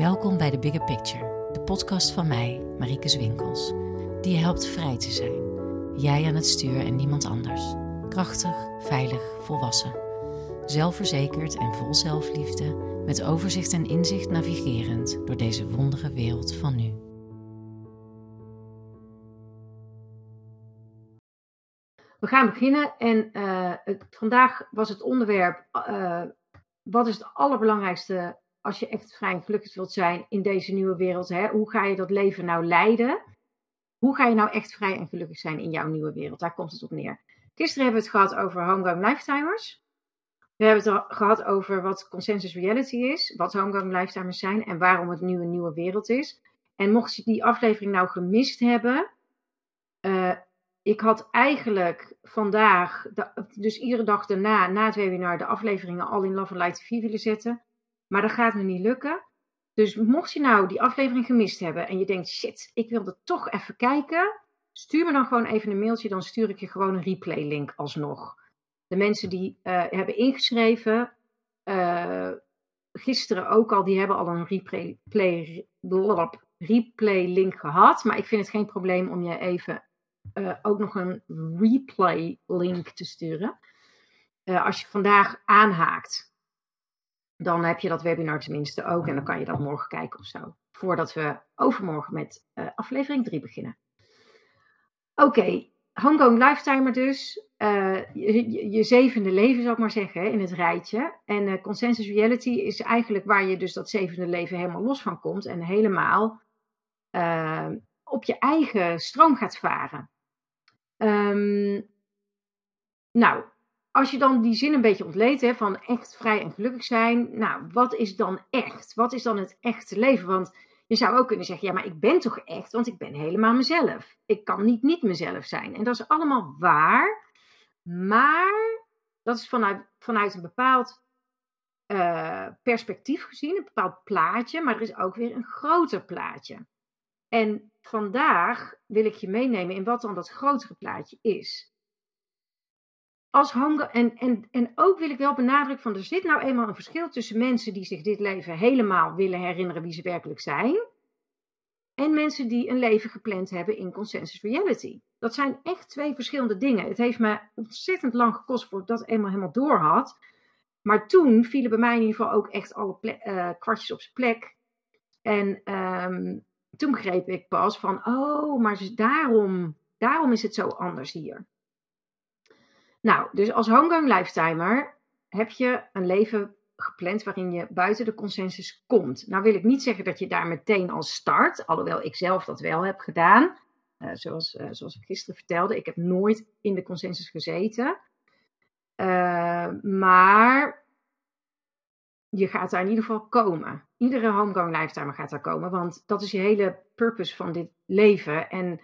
Welkom bij The Bigger Picture, de podcast van mij, Marieke Zwinkels, die je helpt vrij te zijn. Jij aan het stuur en niemand anders. Krachtig, veilig, volwassen. Zelfverzekerd en vol zelfliefde, met overzicht en inzicht navigerend door deze wondere wereld van nu. We gaan beginnen en het, vandaag was het onderwerp: uh, wat is het allerbelangrijkste als je echt vrij en gelukkig wilt zijn in deze nieuwe wereld? Hè? Hoe ga je dat leven nou leiden? Hoe ga je nou echt vrij en gelukkig zijn in jouw nieuwe wereld? Daar komt het op neer. Gisteren hebben we het gehad over homegrown lifetimers. We hebben het gehad over wat consensus reality is, wat homegrown lifetimers zijn en waarom het nu een nieuwe wereld is. En mocht je die aflevering nou gemist hebben, uh, ik had eigenlijk vandaag, dus iedere dag daarna, na het webinar, de afleveringen al in Love and Light TV willen zetten. Maar dat gaat me niet lukken. Dus mocht je nou die aflevering gemist hebben en je denkt, shit, ik wilde toch even kijken, stuur me dan gewoon even een mailtje, dan stuur ik je gewoon een replay link alsnog. De mensen die uh, hebben ingeschreven, uh, gisteren ook al, die hebben al een replay, play, replay link gehad. Maar ik vind het geen probleem om je even uh, ook nog een replay link te sturen. als je vandaag aanhaakt dan heb je dat webinar tenminste ook. En dan kan je dat morgen kijken of zo. Voordat we overmorgen met uh, aflevering 3 beginnen. Oké, okay, Homegoing Lifetimer dus. Uh, je, je, zevende leven zou ik maar zeggen in het rijtje. En uh, Consensus Reality is eigenlijk waar je dus dat zevende leven helemaal los van komt. En helemaal op je eigen stroom gaat varen. Um, nou, als je dan die zin een beetje ontleedt van echt vrij en gelukkig zijn, nou, wat is dan echt? Wat is dan het echte leven? Want je zou ook kunnen zeggen, ja, maar ik ben toch echt, want ik ben helemaal mezelf. Ik kan niet niet mezelf zijn. En dat is allemaal waar, maar dat is vanuit, vanuit een bepaald uh, perspectief gezien, een bepaald plaatje, maar er is ook weer een groter plaatje. En vandaag wil ik je meenemen in wat dan dat grotere plaatje is als en, en, en ook wil ik wel benadrukken van er zit nou eenmaal een verschil tussen mensen die zich dit leven helemaal willen herinneren wie ze werkelijk zijn. En mensen die een leven gepland hebben in consensus reality. Dat zijn echt twee verschillende dingen. Het heeft me ontzettend lang gekost voordat ik dat eenmaal helemaal door had. Maar toen vielen bij mij in ieder geval ook echt alle uh, kwartjes op zijn plek. En um, toen begreep ik pas van, oh, maar daarom, daarom is het zo anders hier. Nou, dus als homegrown lifetimer heb je een leven gepland waarin je buiten de consensus komt. Nou wil ik niet zeggen dat je daar meteen al start, alhoewel ik zelf dat wel heb gedaan. Uh, zoals, uh, zoals ik gisteren vertelde, ik heb nooit in de consensus gezeten. Uh, maar je gaat daar in ieder geval komen. Iedere homegrown lifetimer gaat daar komen, want dat is je hele purpose van dit leven. En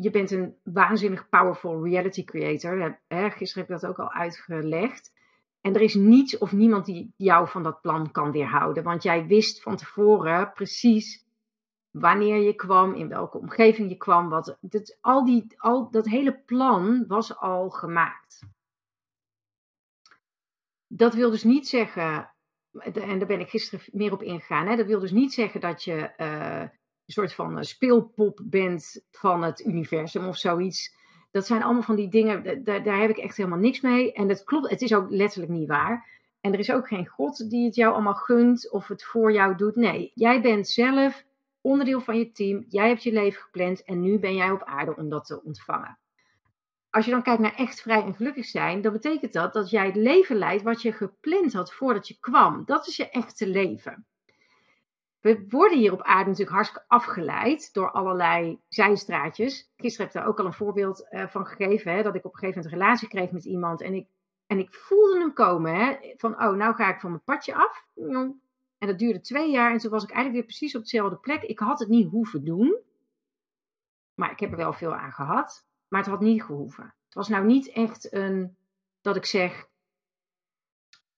je bent een waanzinnig powerful reality creator. Hè, gisteren heb ik dat ook al uitgelegd. En er is niets of niemand die jou van dat plan kan weerhouden. Want jij wist van tevoren precies wanneer je kwam, in welke omgeving je kwam. Wat, dit, al die, al, dat hele plan was al gemaakt. Dat wil dus niet zeggen, en daar ben ik gisteren meer op ingegaan. Hè, dat wil dus niet zeggen dat je een soort van speelpop bent van het universum of zoiets. Dat zijn allemaal van die dingen, daar, daar heb ik echt helemaal niks mee. En dat klopt, het is ook letterlijk niet waar. En er is ook geen God die het jou allemaal gunt of het voor jou doet. Nee, jij bent zelf onderdeel van je team. Jij hebt je leven gepland en nu ben jij op aarde om dat te ontvangen. Als je dan kijkt naar echt vrij en gelukkig zijn, dan betekent dat dat jij het leven leidt wat je gepland had voordat je kwam. Dat is je echte leven we worden hier op aarde natuurlijk hartstikke afgeleid door allerlei zijstraatjes. Gisteren heb ik daar ook al een voorbeeld uh, van gegeven. Hè, dat ik op een gegeven moment een relatie kreeg met iemand. En ik, en ik voelde hem komen. Hè, van, oh, nou ga ik van mijn padje af. En dat duurde twee jaar. En toen was ik eigenlijk weer precies op dezelfde plek. Ik had het niet hoeven doen. Maar ik heb er wel veel aan gehad. Maar het had niet gehoeven. Het was nou niet echt een, dat ik zeg,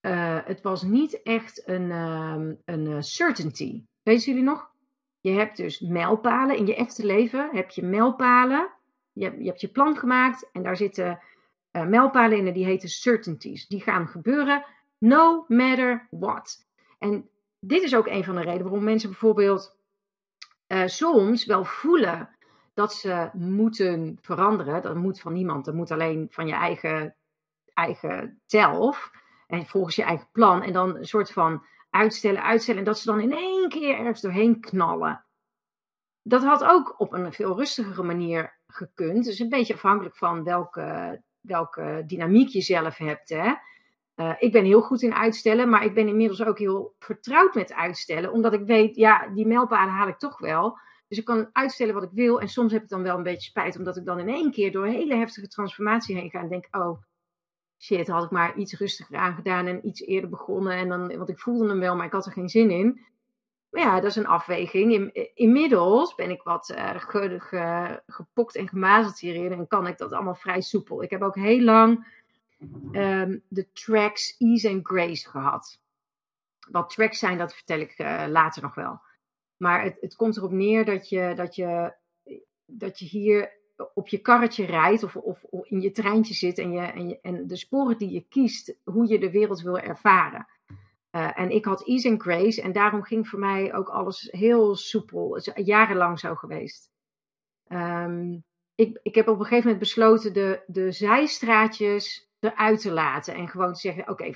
uh, het was niet echt een, uh, een uh, certainty. Weten jullie nog? Je hebt dus mijlpalen in je echte leven. Heb je mijlpalen. Je hebt, je hebt je plan gemaakt en daar zitten uh, mijlpalen in en die heten certainties. Die gaan gebeuren no matter what. En dit is ook een van de redenen waarom mensen bijvoorbeeld uh, soms wel voelen dat ze moeten veranderen. Dat moet van niemand, dat moet alleen van je eigen, eigen zelf. En volgens je eigen plan. En dan een soort van uitstellen, uitstellen. En dat ze dan in één keer ergens doorheen knallen. Dat had ook op een veel rustigere manier gekund. Dus een beetje afhankelijk van welke, welke dynamiek je zelf hebt. Hè? Uh, ik ben heel goed in uitstellen, maar ik ben inmiddels ook heel vertrouwd met uitstellen. Omdat ik weet, ja, die mijlpalen haal ik toch wel. Dus ik kan uitstellen wat ik wil. En soms heb ik dan wel een beetje spijt, omdat ik dan in één keer door een hele heftige transformatie heen ga. En denk, oh, shit, had ik maar iets rustiger aangedaan en iets eerder begonnen. En dan, want ik voelde hem wel, maar ik had er geen zin in. Maar ja, dat is een afweging. In, inmiddels ben ik wat uh, ge, gepokt en gemazeld hierin. En kan ik dat allemaal vrij soepel. Ik heb ook heel lang Ehm, de tracks Ease and Grace gehad. Wat tracks zijn, dat vertel ik uh, later nog wel. Maar het, het komt erop neer dat je, dat, je, dat je hier op je karretje rijdt of, of, in je treintje zit en, je, en, je, en de sporen die je kiest, hoe je de wereld wil ervaren. Uh, en ik had Ease and Grace en daarom ging voor mij ook alles heel soepel. Het jarenlang zo geweest. Um, ik, ik heb op een gegeven moment besloten de, de zijstraatjes eruit te laten. En gewoon te zeggen: oké,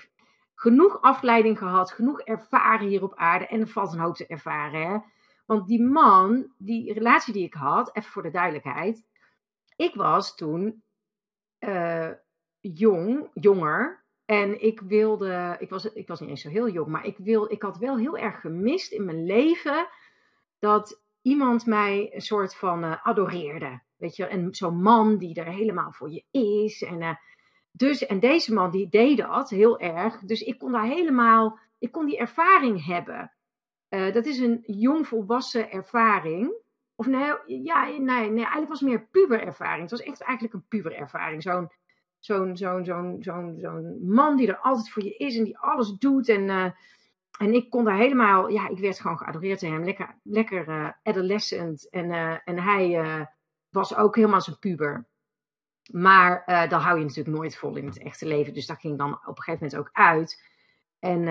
genoeg afleiding gehad, genoeg ervaren hier op aarde. En er valt een hoop te ervaren. Hè? Want die man, die relatie die ik had, even voor de duidelijkheid. Ik was toen uh, jong, jonger. En ik wilde, ik was, ik was niet eens zo heel jong, maar ik, wil, ik had wel heel erg gemist in mijn leven dat iemand mij een soort van uh, adoreerde. Weet je, en zo'n man die er helemaal voor je is. En uh, dus, en deze man die deed dat heel erg. Dus ik kon daar helemaal, ik kon die ervaring hebben. Dat is een jongvolwassen ervaring. Of nee, ja, nee, nee, eigenlijk was het meer puberervaring. Het was echt eigenlijk een puberervaring. Zo'n zo'n zo'n zo'n zo'n zo'n man die er altijd voor je is en die alles doet. En, uh, en ik kon daar helemaal, ja, ik werd gewoon geadoreerd door hem. Lekker, lekker uh, adolescent. En, en hij was ook helemaal zijn puber. Maar dat hou je natuurlijk nooit vol in het echte leven. Dus dat ging dan op een gegeven moment ook uit. En,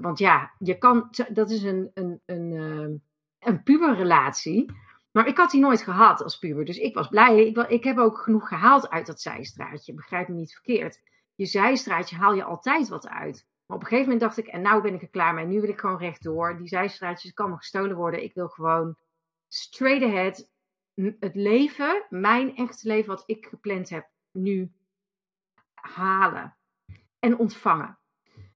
want ja, je kan, dat is een, een, een, een puberrelatie. Maar ik had die nooit gehad als puber. Dus ik was blij. Ik, ik heb ook genoeg gehaald uit dat zijstraatje. Begrijp me niet verkeerd. Je zijstraatje haal je altijd wat uit. Maar op een gegeven moment dacht ik, en nou ben ik er klaar mee. Nu wil ik gewoon rechtdoor. Die zijstraatjes kan me gestolen worden. Ik wil gewoon straight ahead het leven, mijn echte leven wat ik gepland heb, nu halen en ontvangen.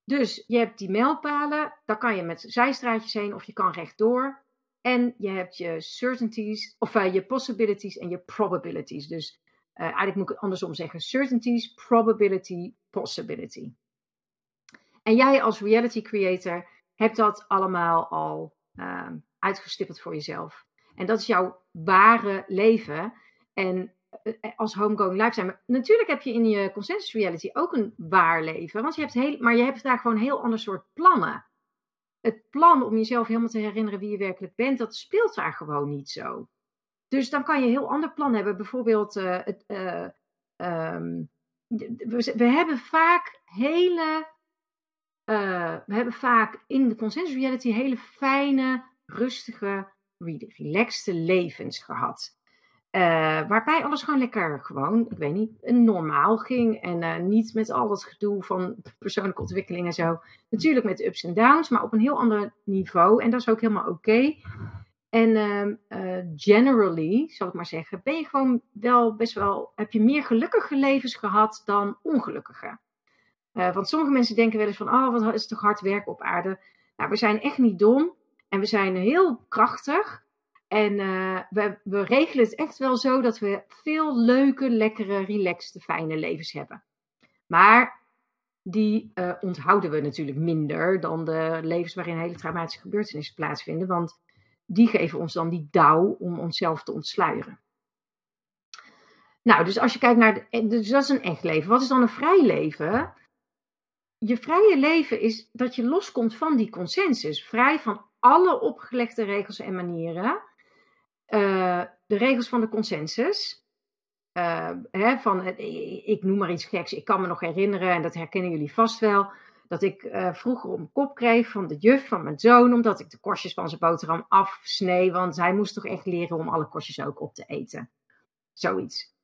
Dus je hebt die mijlpalen, daar kan je met zijstraatjes heen of je kan rechtdoor. En je hebt je certainties, of uh, je possibilities en je probabilities. Dus uh, eigenlijk moet ik het andersom zeggen: certainties, probability, possibility. En jij als reality creator hebt dat allemaal al uh, uitgestippeld voor jezelf. En dat is jouw ware leven. En eh, eh, als homegoing zijn. Maar natuurlijk heb je in je consensus reality ook een waar leven. Want je hebt heel, maar je hebt daar gewoon een heel ander soort plannen. Het plan om jezelf helemaal te herinneren wie je werkelijk bent, dat speelt daar gewoon niet zo. Dus dan kan je een heel ander plan hebben. Bijvoorbeeld, uh, het, uh, um, we, we, hebben vaak hele. Uh, we hebben vaak in de consensus reality hele fijne, rustige, relaxte levens gehad. Uh, waarbij alles gewoon lekker, gewoon, ik weet niet, normaal ging. En uh, niet met al dat gedoe van persoonlijke ontwikkeling en zo. Natuurlijk met ups en downs, maar op een heel ander niveau. En dat is ook helemaal oké. En uh, generally, zal ik maar zeggen, ben je gewoon wel best wel, heb je meer gelukkige levens gehad dan ongelukkige. want sommige mensen denken wel eens van, oh, wat is toch hard werken op aarde. Nou, we zijn echt niet dom. En we zijn heel krachtig. En uh, we, we regelen het echt wel zo dat we veel leuke, lekkere, relaxte, fijne levens hebben. Maar die uh, onthouden we natuurlijk minder dan de levens waarin hele traumatische gebeurtenissen plaatsvinden. Want die geven ons dan die dauw om onszelf te ontsluieren. Nou, dus als je kijkt naar. De, dus dat is een echt leven. Wat is dan een vrij leven? Je vrije leven is dat je loskomt van die consensus. Vrij van alle opgelegde regels en manieren. Uh, de regels van de consensus. Uh, hè, van, ik noem maar iets geks, ik kan me nog herinneren, en dat herkennen jullie vast wel. dat ik uh, vroeger om kop kreeg van de juf van mijn zoon, omdat ik de korstjes van zijn boterham afsnee, want hij moest toch echt leren om alle korstjes ook op te eten. Zoiets.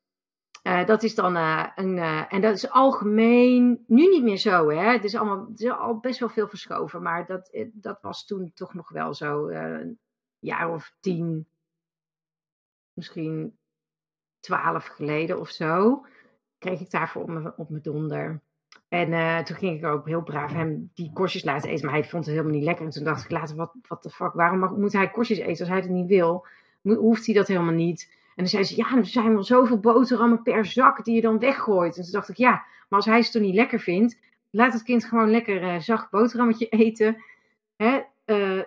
Dat is dan een, en dat is algemeen, nu niet meer zo, hè. Het is allemaal, al best wel veel verschoven, maar dat, dat was toen toch nog wel zo, een jaar of tien, misschien twaalf geleden of zo, kreeg ik daarvoor op mijn, op mijn donder. En uh, toen ging ik ook heel braaf hem die korstjes laten eten. Maar hij vond het helemaal niet lekker. En toen dacht ik later, wat, wat de fuck, waarom moet hij korstjes eten als hij het niet wil? hoeft hij dat helemaal niet? En dan zei ze, ja, er zijn wel zoveel boterhammen per zak die je dan weggooit. En toen dacht ik, ja, maar als hij het toch niet lekker vindt, laat het kind gewoon lekker uh, zacht boterhammetje eten. Hè? Uh,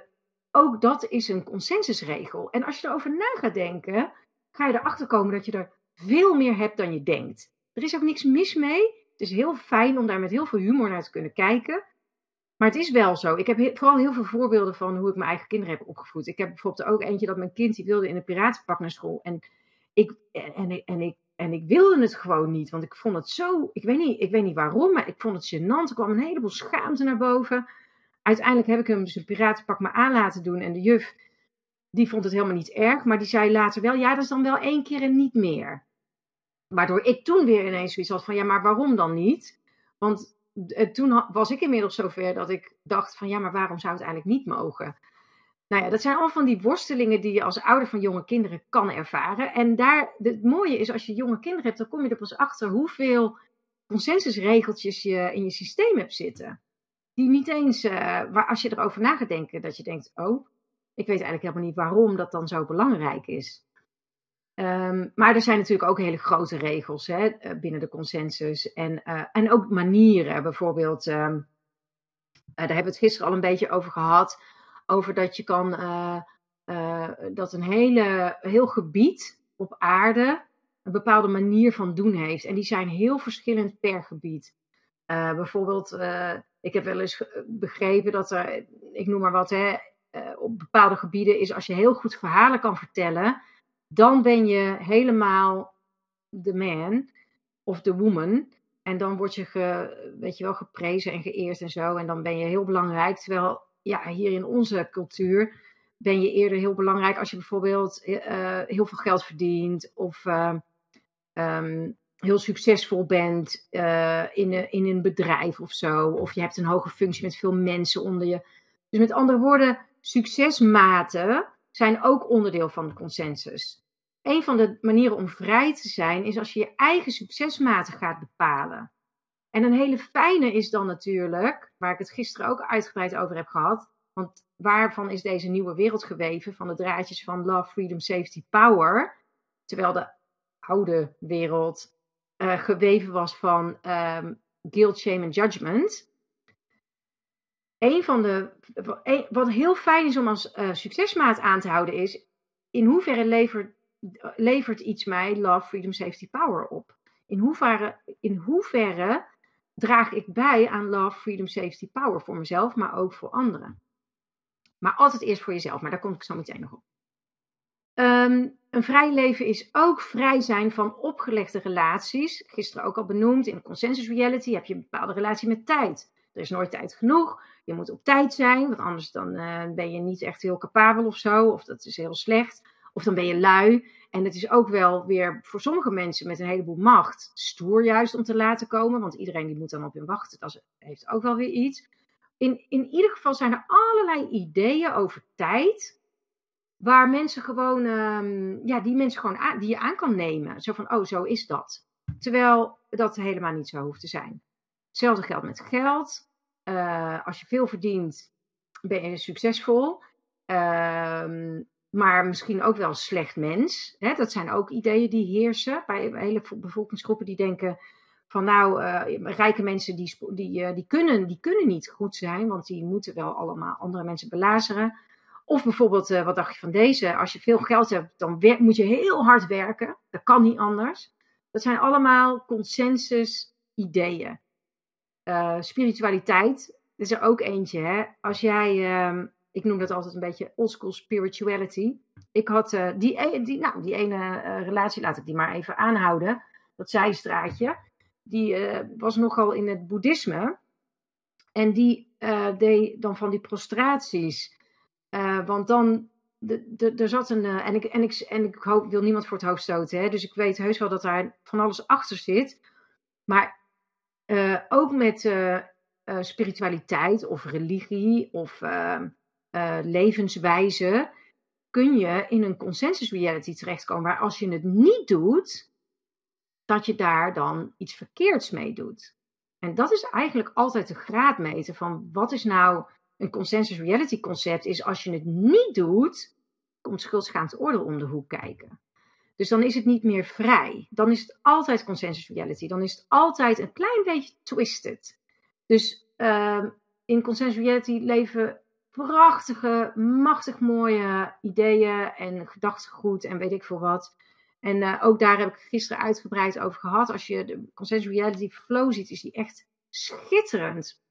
ook dat is een consensusregel. En als je erover na gaat denken, ga je erachter komen dat je er veel meer hebt dan je denkt. Er is ook niks mis mee. Het is heel fijn om daar met heel veel humor naar te kunnen kijken. Maar het is wel zo. Ik heb vooral heel veel voorbeelden van hoe ik mijn eigen kinderen heb opgevoed. Ik heb bijvoorbeeld ook eentje dat mijn kind die wilde in een piratenpak naar school. En ik, en, ik, en, ik, en ik wilde het gewoon niet. Want ik vond het zo. Ik weet niet, ik weet niet waarom, maar ik vond het gênant. Er kwam een heleboel schaamte naar boven. Uiteindelijk heb ik hem een piratenpak me aan laten doen. En de juf, die vond het helemaal niet erg. Maar die zei later wel: ja, dat is dan wel één keer en niet meer. Waardoor ik toen weer ineens zoiets had van, ja, maar waarom dan niet? Want eh, toen was ik inmiddels zover dat ik dacht van, ja, maar waarom zou het eigenlijk niet mogen? Nou ja, dat zijn allemaal van die worstelingen die je als ouder van jonge kinderen kan ervaren. En daar, het mooie is, als je jonge kinderen hebt, dan kom je er pas achter hoeveel consensusregeltjes je in je systeem hebt zitten. Die niet eens, uh, waar als je erover na gaat denken, dat je denkt, oh, ik weet eigenlijk helemaal niet waarom dat dan zo belangrijk is. Ehm, maar er zijn natuurlijk ook hele grote regels hè, eh, binnen de consensus. En, uh, en ook manieren. Bijvoorbeeld, uh, daar hebben we het gisteren al een beetje over gehad. Over dat je kan. dat een hele, heel gebied op aarde. een bepaalde manier van doen heeft. En die zijn heel verschillend per gebied. bijvoorbeeld, ik heb wel eens begrepen dat er. Ik noem maar wat, hè, op bepaalde gebieden is als je heel goed verhalen kan vertellen dan ben je helemaal de man of de woman. En dan word je, weet je wel, geprezen en geëerd en zo. En dan ben je heel belangrijk. Terwijl, ja, hier in onze cultuur ben je eerder heel belangrijk als je bijvoorbeeld uh, heel veel geld verdient. Of uh, um, heel succesvol bent uh, in, in een bedrijf of zo. Of je hebt een hoge functie met veel mensen onder je. Dus met andere woorden, succesmaten zijn ook onderdeel van de consensus. Een van de manieren om vrij te zijn is als je je eigen succesmaten gaat bepalen. En een hele fijne is dan natuurlijk, waar ik het gisteren ook uitgebreid over heb gehad, want waarvan is deze nieuwe wereld geweven van de draadjes van love, freedom, safety, power, terwijl de oude wereld uh, geweven was van um, guilt, shame en judgment een van de. Wat heel fijn is om als uh, succesmaat aan te houden, is in hoeverre levert, levert iets mij love, freedom, safety, power op? In hoeverre, in hoeverre draag ik bij aan love, freedom, safety, power voor mezelf, maar ook voor anderen? Maar altijd eerst voor jezelf, maar daar kom ik zo meteen nog op. Um, een vrij leven is ook vrij zijn van opgelegde relaties. Gisteren ook al benoemd, in consensus reality heb je een bepaalde relatie met tijd. Er is nooit tijd genoeg. Je moet op tijd zijn, want anders dan, uh, ben je niet echt heel capabel of zo. Of dat is heel slecht. Of dan ben je lui. En het is ook wel weer voor sommige mensen met een heleboel macht stoer juist om te laten komen. Want iedereen die moet dan op hun wachten. Dat heeft ook wel weer iets. In, in ieder geval zijn er allerlei ideeën over tijd. Waar mensen gewoon, um, ja, die mensen gewoon aan, die je aan kan nemen. Zo van, oh, zo is dat. Terwijl dat helemaal niet zo hoeft te zijn. Hetzelfde geldt met geld. Uh, als je veel verdient, ben je succesvol. Uh, maar misschien ook wel een slecht mens. Hè? Dat zijn ook ideeën die heersen bij hele bevolkingsgroepen die denken van nou, uh, rijke mensen die, die, uh, die, kunnen, die kunnen niet goed zijn, want die moeten wel allemaal andere mensen belazeren. Of bijvoorbeeld, uh, wat dacht je van deze? Als je veel geld hebt, dan moet je heel hard werken. Dat kan niet anders. Dat zijn allemaal consensus ideeën. Uh, spiritualiteit is er ook eentje. Hè? Als jij, uh, ik noem dat altijd een beetje oldschool spirituality. Ik had uh, die, e-, die, nou, die ene relatie, laat ik die maar even aanhouden. Dat zijstraatje. Die was nogal in het boeddhisme. En die deed dan van die prostraties. Uh, want dan, er zat een, uh, en, ik, en, ik, en ik hoop, wil niemand voor het hoofd stoten, hè, dus ik weet heus wel dat daar van alles achter zit. Maar ook met spiritualiteit of religie of levenswijze kun je in een consensus reality terechtkomen waar als je het niet doet, dat je daar dan iets verkeerds mee doet. En dat is eigenlijk altijd de graadmeter van wat is nou een consensus reality concept, is als je het niet doet, komt schuldschaamte oordeel om de hoek kijken. Dus dan is het niet meer vrij. Dan is het altijd consensus reality. Dan is het altijd een klein beetje twisted. Dus uh, in consensus reality leven prachtige, machtig mooie ideeën en gedachtegoed en weet ik veel wat. En uh, ook daar heb ik gisteren uitgebreid over gehad. Als je de Consensus Reality Flow ziet, is die echt schitterend.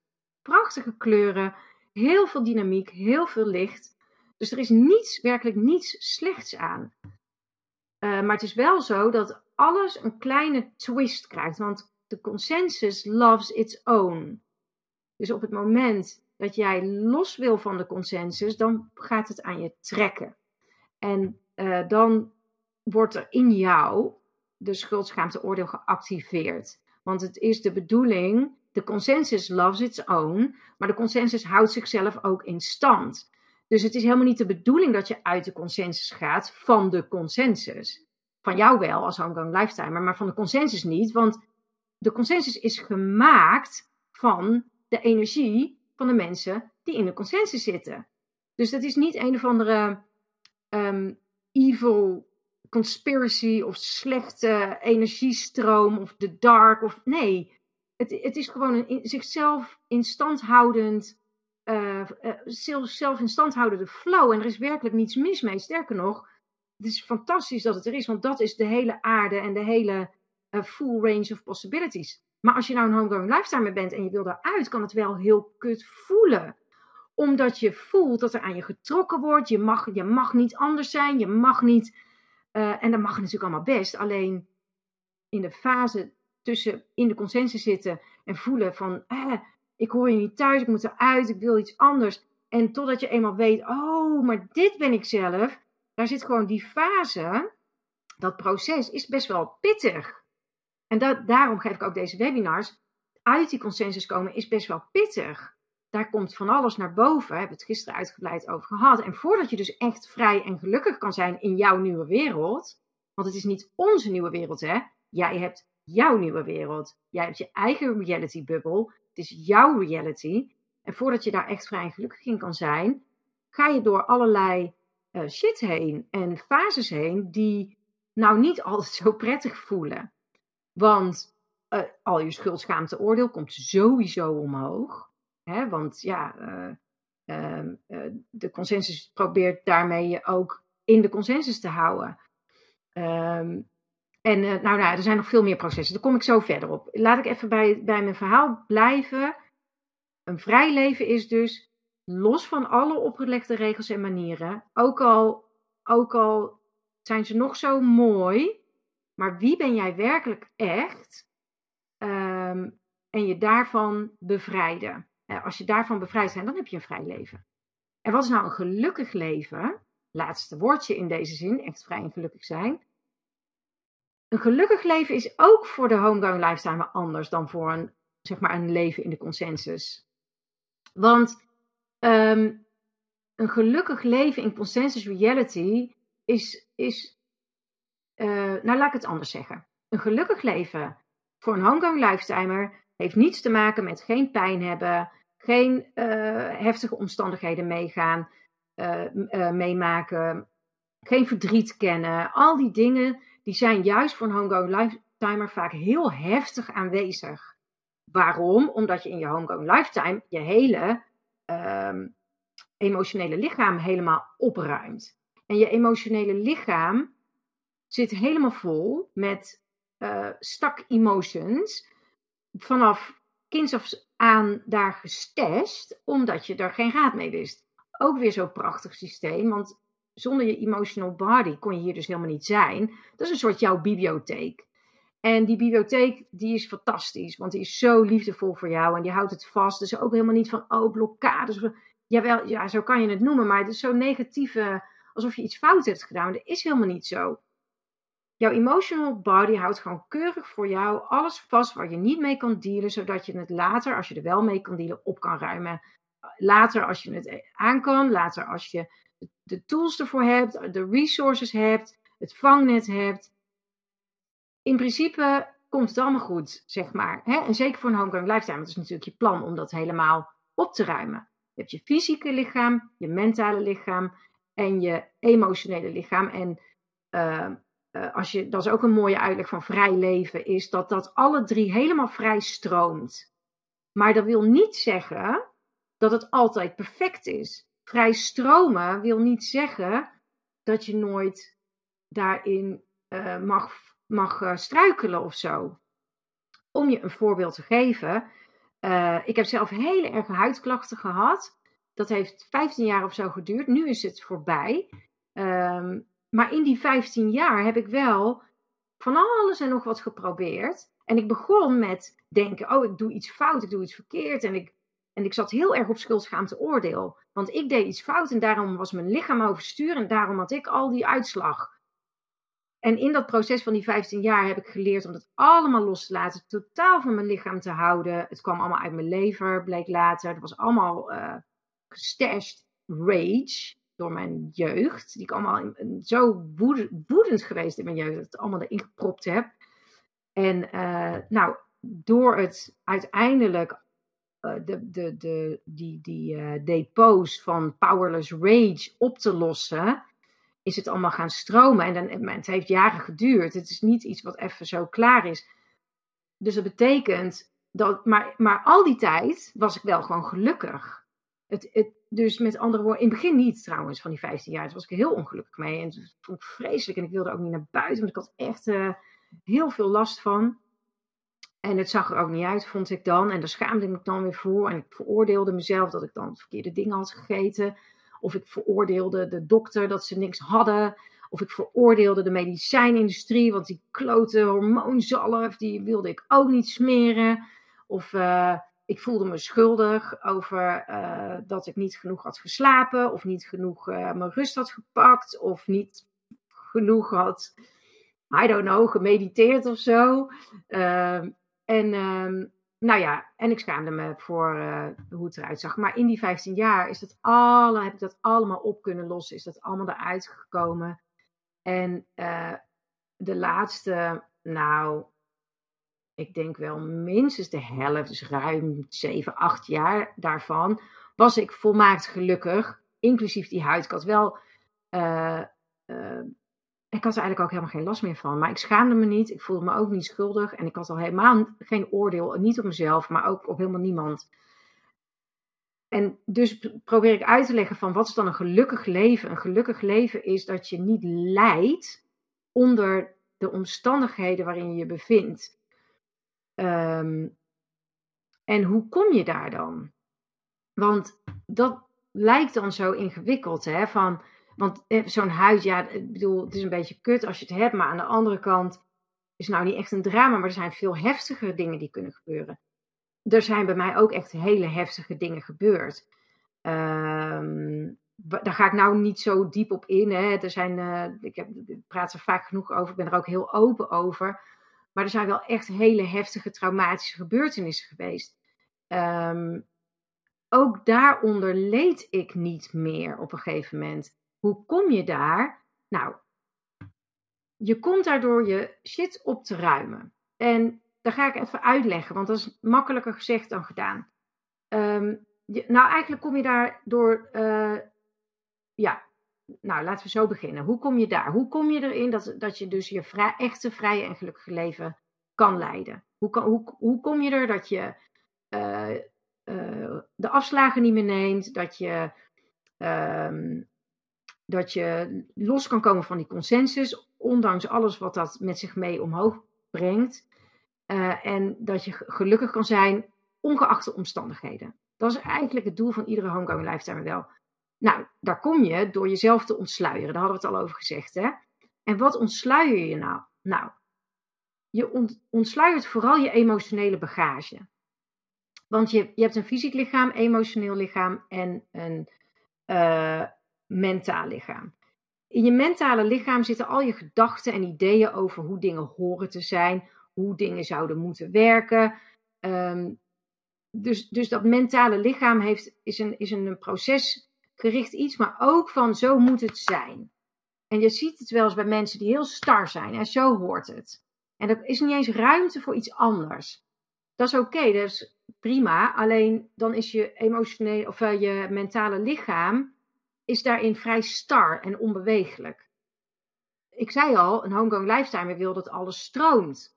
Prachtige kleuren, heel veel dynamiek, heel veel licht. Dus er is niets, werkelijk niets slechts aan. Uh, maar het is wel zo dat alles een kleine twist krijgt. Want de consensus loves its own. Dus op het moment dat jij los wil van de consensus, dan gaat het aan je trekken. En uh, dan wordt er in jou de schuldschaamteoordeel geactiveerd. Want het is de bedoeling, de consensus loves its own, maar de consensus houdt zichzelf ook in stand. Dus het is helemaal niet de bedoeling dat je uit de consensus gaat van de consensus. Van jou wel als homegrown lifetimer, maar van de consensus niet. Want de consensus is gemaakt van de energie van de mensen die in de consensus zitten. Dus dat is niet een of andere um, evil conspiracy of slechte energiestroom of de dark. Of, nee, het, het is gewoon een zichzelf in stand houdend, uh, uh, zelf in stand houdende flow. En er is werkelijk niets mis mee. Sterker nog, het is fantastisch dat het er is, want dat is de hele aarde en de hele uh, full range of possibilities. Maar als je nou een homegrown lifestyle bent en je wil daaruit, kan het wel heel kut voelen omdat je voelt dat er aan je getrokken wordt. Je mag, je mag niet anders zijn. Je mag niet en dat mag natuurlijk allemaal best. Alleen in de fase tussen in de consensus zitten en voelen van eh, ik hoor je niet thuis, ik moet eruit, ik wil iets anders. En totdat je eenmaal weet, oh, maar dit ben ik zelf. Daar zit gewoon die fase, dat proces is best wel pittig. En dat, daarom geef ik ook deze webinars. Uit die consensus komen is best wel pittig daar komt van alles naar boven. We hebben het gisteren uitgebreid over gehad. En voordat je dus echt vrij en gelukkig kan zijn in jouw nieuwe wereld. Want het is niet onze nieuwe wereld, hè? Jij hebt jouw nieuwe wereld. Jij hebt je eigen reality bubble. Het is jouw reality. En voordat je daar echt vrij en gelukkig in kan zijn, ga je door allerlei uh, shit heen en fases heen die nou niet altijd zo prettig voelen. Want uh, al je schuldschaamte oordeel komt sowieso omhoog. Hè? Want ja, uh, uh, de consensus probeert daarmee je ook in de consensus te houden. Um, en nou, nou, er zijn nog veel meer processen. Daar kom ik zo verder op. Laat ik even bij, bij mijn verhaal blijven. Een vrij leven is dus los van alle opgelegde regels en manieren. Ook al, ook al zijn ze nog zo mooi. Maar wie ben jij werkelijk echt? Um, en je daarvan bevrijden. Eh, als je daarvan bevrijd bent, dan heb je een vrij leven. En wat is nou een gelukkig leven? Laatste woordje in deze zin, echt vrij en gelukkig zijn. Een gelukkig leven is ook voor de homegrown lifestyle anders dan voor een, zeg maar, een leven in de consensus. Want um, een gelukkig leven in consensus reality is, is uh, nou laat ik het anders zeggen. Een gelukkig leven voor een homegrown lifetimer heeft niets te maken met geen pijn hebben, geen uh, heftige omstandigheden meegaan, uh, meemaken, geen verdriet kennen. Al die dingen die zijn juist voor een homegrown lifetimer vaak heel heftig aanwezig. Waarom? Omdat je in je homegrown lifetime je hele ehm, emotionele lichaam helemaal opruimt. En je emotionele lichaam zit helemaal vol met stak emotions vanaf kinds af aan daar gestashed, omdat je er geen raad mee wist. Ook weer zo'n prachtig systeem, want zonder je emotional body kon je hier dus helemaal niet zijn. Dat is een soort jouw bibliotheek. En die bibliotheek, die is fantastisch, want die is zo liefdevol voor jou en die houdt het vast. Dus ook helemaal niet van, oh, blokkades. Jawel, ja, zo kan je het noemen, maar het is zo negatieve, alsof je iets fout hebt gedaan. Dat is helemaal niet zo. Jouw emotional body houdt gewoon keurig voor jou alles vast waar je niet mee kan dealen, zodat je het later, als je er wel mee kan dealen, op kan ruimen. Later als je het aan kan, later als je de tools ervoor hebt, de resources hebt, het vangnet hebt. In principe komt het allemaal goed, zeg maar. Hè? En zeker voor een homegrown lifetime, het is natuurlijk je plan om dat helemaal op te ruimen. Je hebt je fysieke lichaam, je mentale lichaam en je emotionele lichaam. En uh, uh, als je, dat is ook een mooie uitleg van vrij leven, is dat dat alle drie helemaal vrij stroomt. Maar dat wil niet zeggen dat het altijd perfect is. Vrij stromen wil niet zeggen dat je nooit daarin uh, mag, mag uh, struikelen of zo. Om je een voorbeeld te geven. ik heb zelf hele erge huidklachten gehad. Dat heeft 15 jaar of zo geduurd. Nu is het voorbij. Um, maar in die 15 jaar heb ik wel van alles en nog wat geprobeerd. En ik begon met denken: oh, ik doe iets fout, ik doe iets verkeerd. En ik, en ik zat heel erg op schuldschaamte oordeel. Want ik deed iets fout en daarom was mijn lichaam overstuur en daarom had ik al die uitslag. En in dat proces van die 15 jaar heb ik geleerd om dat allemaal los te laten, totaal van mijn lichaam te houden. Het kwam allemaal uit mijn lever, bleek later. Het was allemaal uh, gestashed rage door mijn jeugd. Die ik allemaal zo woedend geweest in mijn jeugd. Dat ik het allemaal erin gepropt heb. En uh, nou, door het uiteindelijk de, de, de, die, die uh, depots van Powerless Rage op te lossen, is het allemaal gaan stromen. En dan, het heeft jaren geduurd. Het is niet iets wat even zo klaar is. Dus dat betekent dat, maar, maar al die tijd was ik wel gewoon gelukkig. Het, het, dus met andere woorden, in het begin niet trouwens, van die 15 jaar. Daar was ik heel ongelukkig mee. En het vond ik vreselijk. En ik wilde ook niet naar buiten, want ik had echt heel veel last van. En het zag er ook niet uit, vond ik dan. En daar schaamde ik me dan weer voor. En ik veroordeelde mezelf dat ik dan verkeerde dingen had gegeten. Of ik veroordeelde de dokter dat ze niks hadden. Of ik veroordeelde de medicijnindustrie, want die klote hormoonzalf, die wilde ik ook niet smeren. Of uh, ik voelde me schuldig over uh, dat ik niet genoeg had geslapen, of niet genoeg uh, mijn rust had gepakt, of niet genoeg had, I don't know, gemediteerd of zo. Uh, en uh, nou ja, en ik schaamde me voor uh, hoe het eruit zag. Maar in die 15 jaar is dat alle, heb ik dat allemaal op kunnen lossen, is dat allemaal eruit gekomen. En uh, de laatste, nou, ik denk wel minstens de helft, dus ruim 7, 8 jaar daarvan, was ik volmaakt gelukkig, inclusief die huid. Ik had wel, uh, ik had er eigenlijk ook helemaal geen last meer van, maar ik schaamde me niet, ik voelde me ook niet schuldig en ik had al helemaal geen oordeel, niet op mezelf, maar ook op helemaal niemand. En dus probeer ik uit te leggen van wat is dan een gelukkig leven? Een gelukkig leven is dat je niet lijdt onder de omstandigheden waarin je je bevindt. Um, en hoe kom je daar dan? Want dat lijkt dan zo ingewikkeld, hè? Van, want eh, zo'n huid, ja, ik bedoel, het is een beetje kut als je het hebt, maar aan de andere kant is nou niet echt een drama, maar er zijn veel heftigere dingen die kunnen gebeuren. Er zijn bij mij ook echt hele heftige dingen gebeurd. Um, daar ga ik nou niet zo diep op in. Hè. Er zijn, uh, ik, heb, ik praat er vaak genoeg over, ik ben er ook heel open over. Maar er zijn wel echt hele heftige traumatische gebeurtenissen geweest. Um, ook daaronder leed ik niet meer op een gegeven moment. Hoe kom je daar? Nou, je komt daardoor je shit op te ruimen. En daar ga ik even uitleggen, want dat is makkelijker gezegd dan gedaan. Um, je, nou, eigenlijk kom je daar door, uh, ja, nou, laten we zo beginnen. Hoe kom je daar? Hoe kom je erin dat, dat je dus je echte, vrije en gelukkige leven kan leiden? Hoe, kan, hoe, hoe kom je er dat je uh, uh, de afslagen niet meer neemt, dat je, uh, dat je los kan komen van die consensus, ondanks alles wat dat met zich mee omhoog brengt. Uh, en dat je gelukkig kan zijn, ongeacht de omstandigheden. Dat is eigenlijk het doel van iedere homegoing lifetime wel. Nou, daar kom je door jezelf te ontsluieren. Daar hadden we het al over gezegd. Hè? En wat ontsluier je nou? Nou, je ontsluiert vooral je emotionele bagage. Want je, je hebt een fysiek lichaam, emotioneel lichaam en een uh, mentaal lichaam. In je mentale lichaam zitten al je gedachten en ideeën over hoe dingen horen te zijn, hoe dingen zouden moeten werken. Um, dus, dus dat mentale lichaam heeft, is, een, is een procesgericht iets, maar ook van zo moet het zijn. En je ziet het wel eens bij mensen die heel star zijn en zo hoort het. En er is niet eens ruimte voor iets anders. Dat is oké, dat is prima. Alleen dan is je emotioneel of uh, je mentale lichaam is daarin vrij star en onbewegelijk. Ik zei al, een homegrown lifetime wil dat alles stroomt.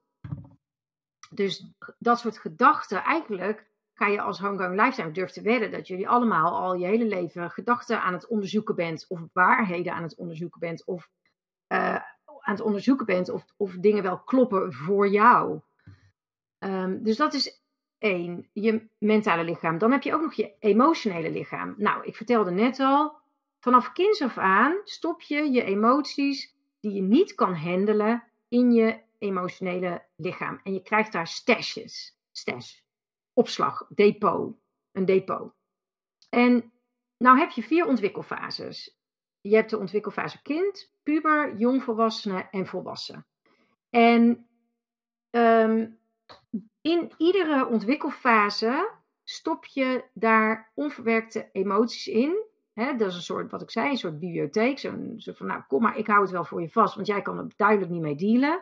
Dus dat soort gedachten, eigenlijk ga je als homegrown lifetime durf te wedden dat jullie allemaal al je hele leven gedachten aan het onderzoeken bent, of waarheden aan het onderzoeken bent, of uh, aan het onderzoeken bent of, of dingen wel kloppen voor jou. Um, dus dat is één, je mentale lichaam. Dan heb je ook nog je emotionele lichaam. Nou, ik vertelde net al, vanaf kinds af aan stop je je emoties die je niet kan handelen in je emotionele lichaam. En je krijgt daar stashes, stash, opslag, depot, een depot. En nou heb je vier ontwikkelfases. Je hebt de ontwikkelfase kind, puber, jongvolwassene en volwassen. En um, in iedere ontwikkelfase stop je daar onverwerkte emoties in. Dat is een soort, wat ik zei, een soort bibliotheek. Van, nou kom maar, ik hou het wel voor je vast, want jij kan er duidelijk niet mee dealen.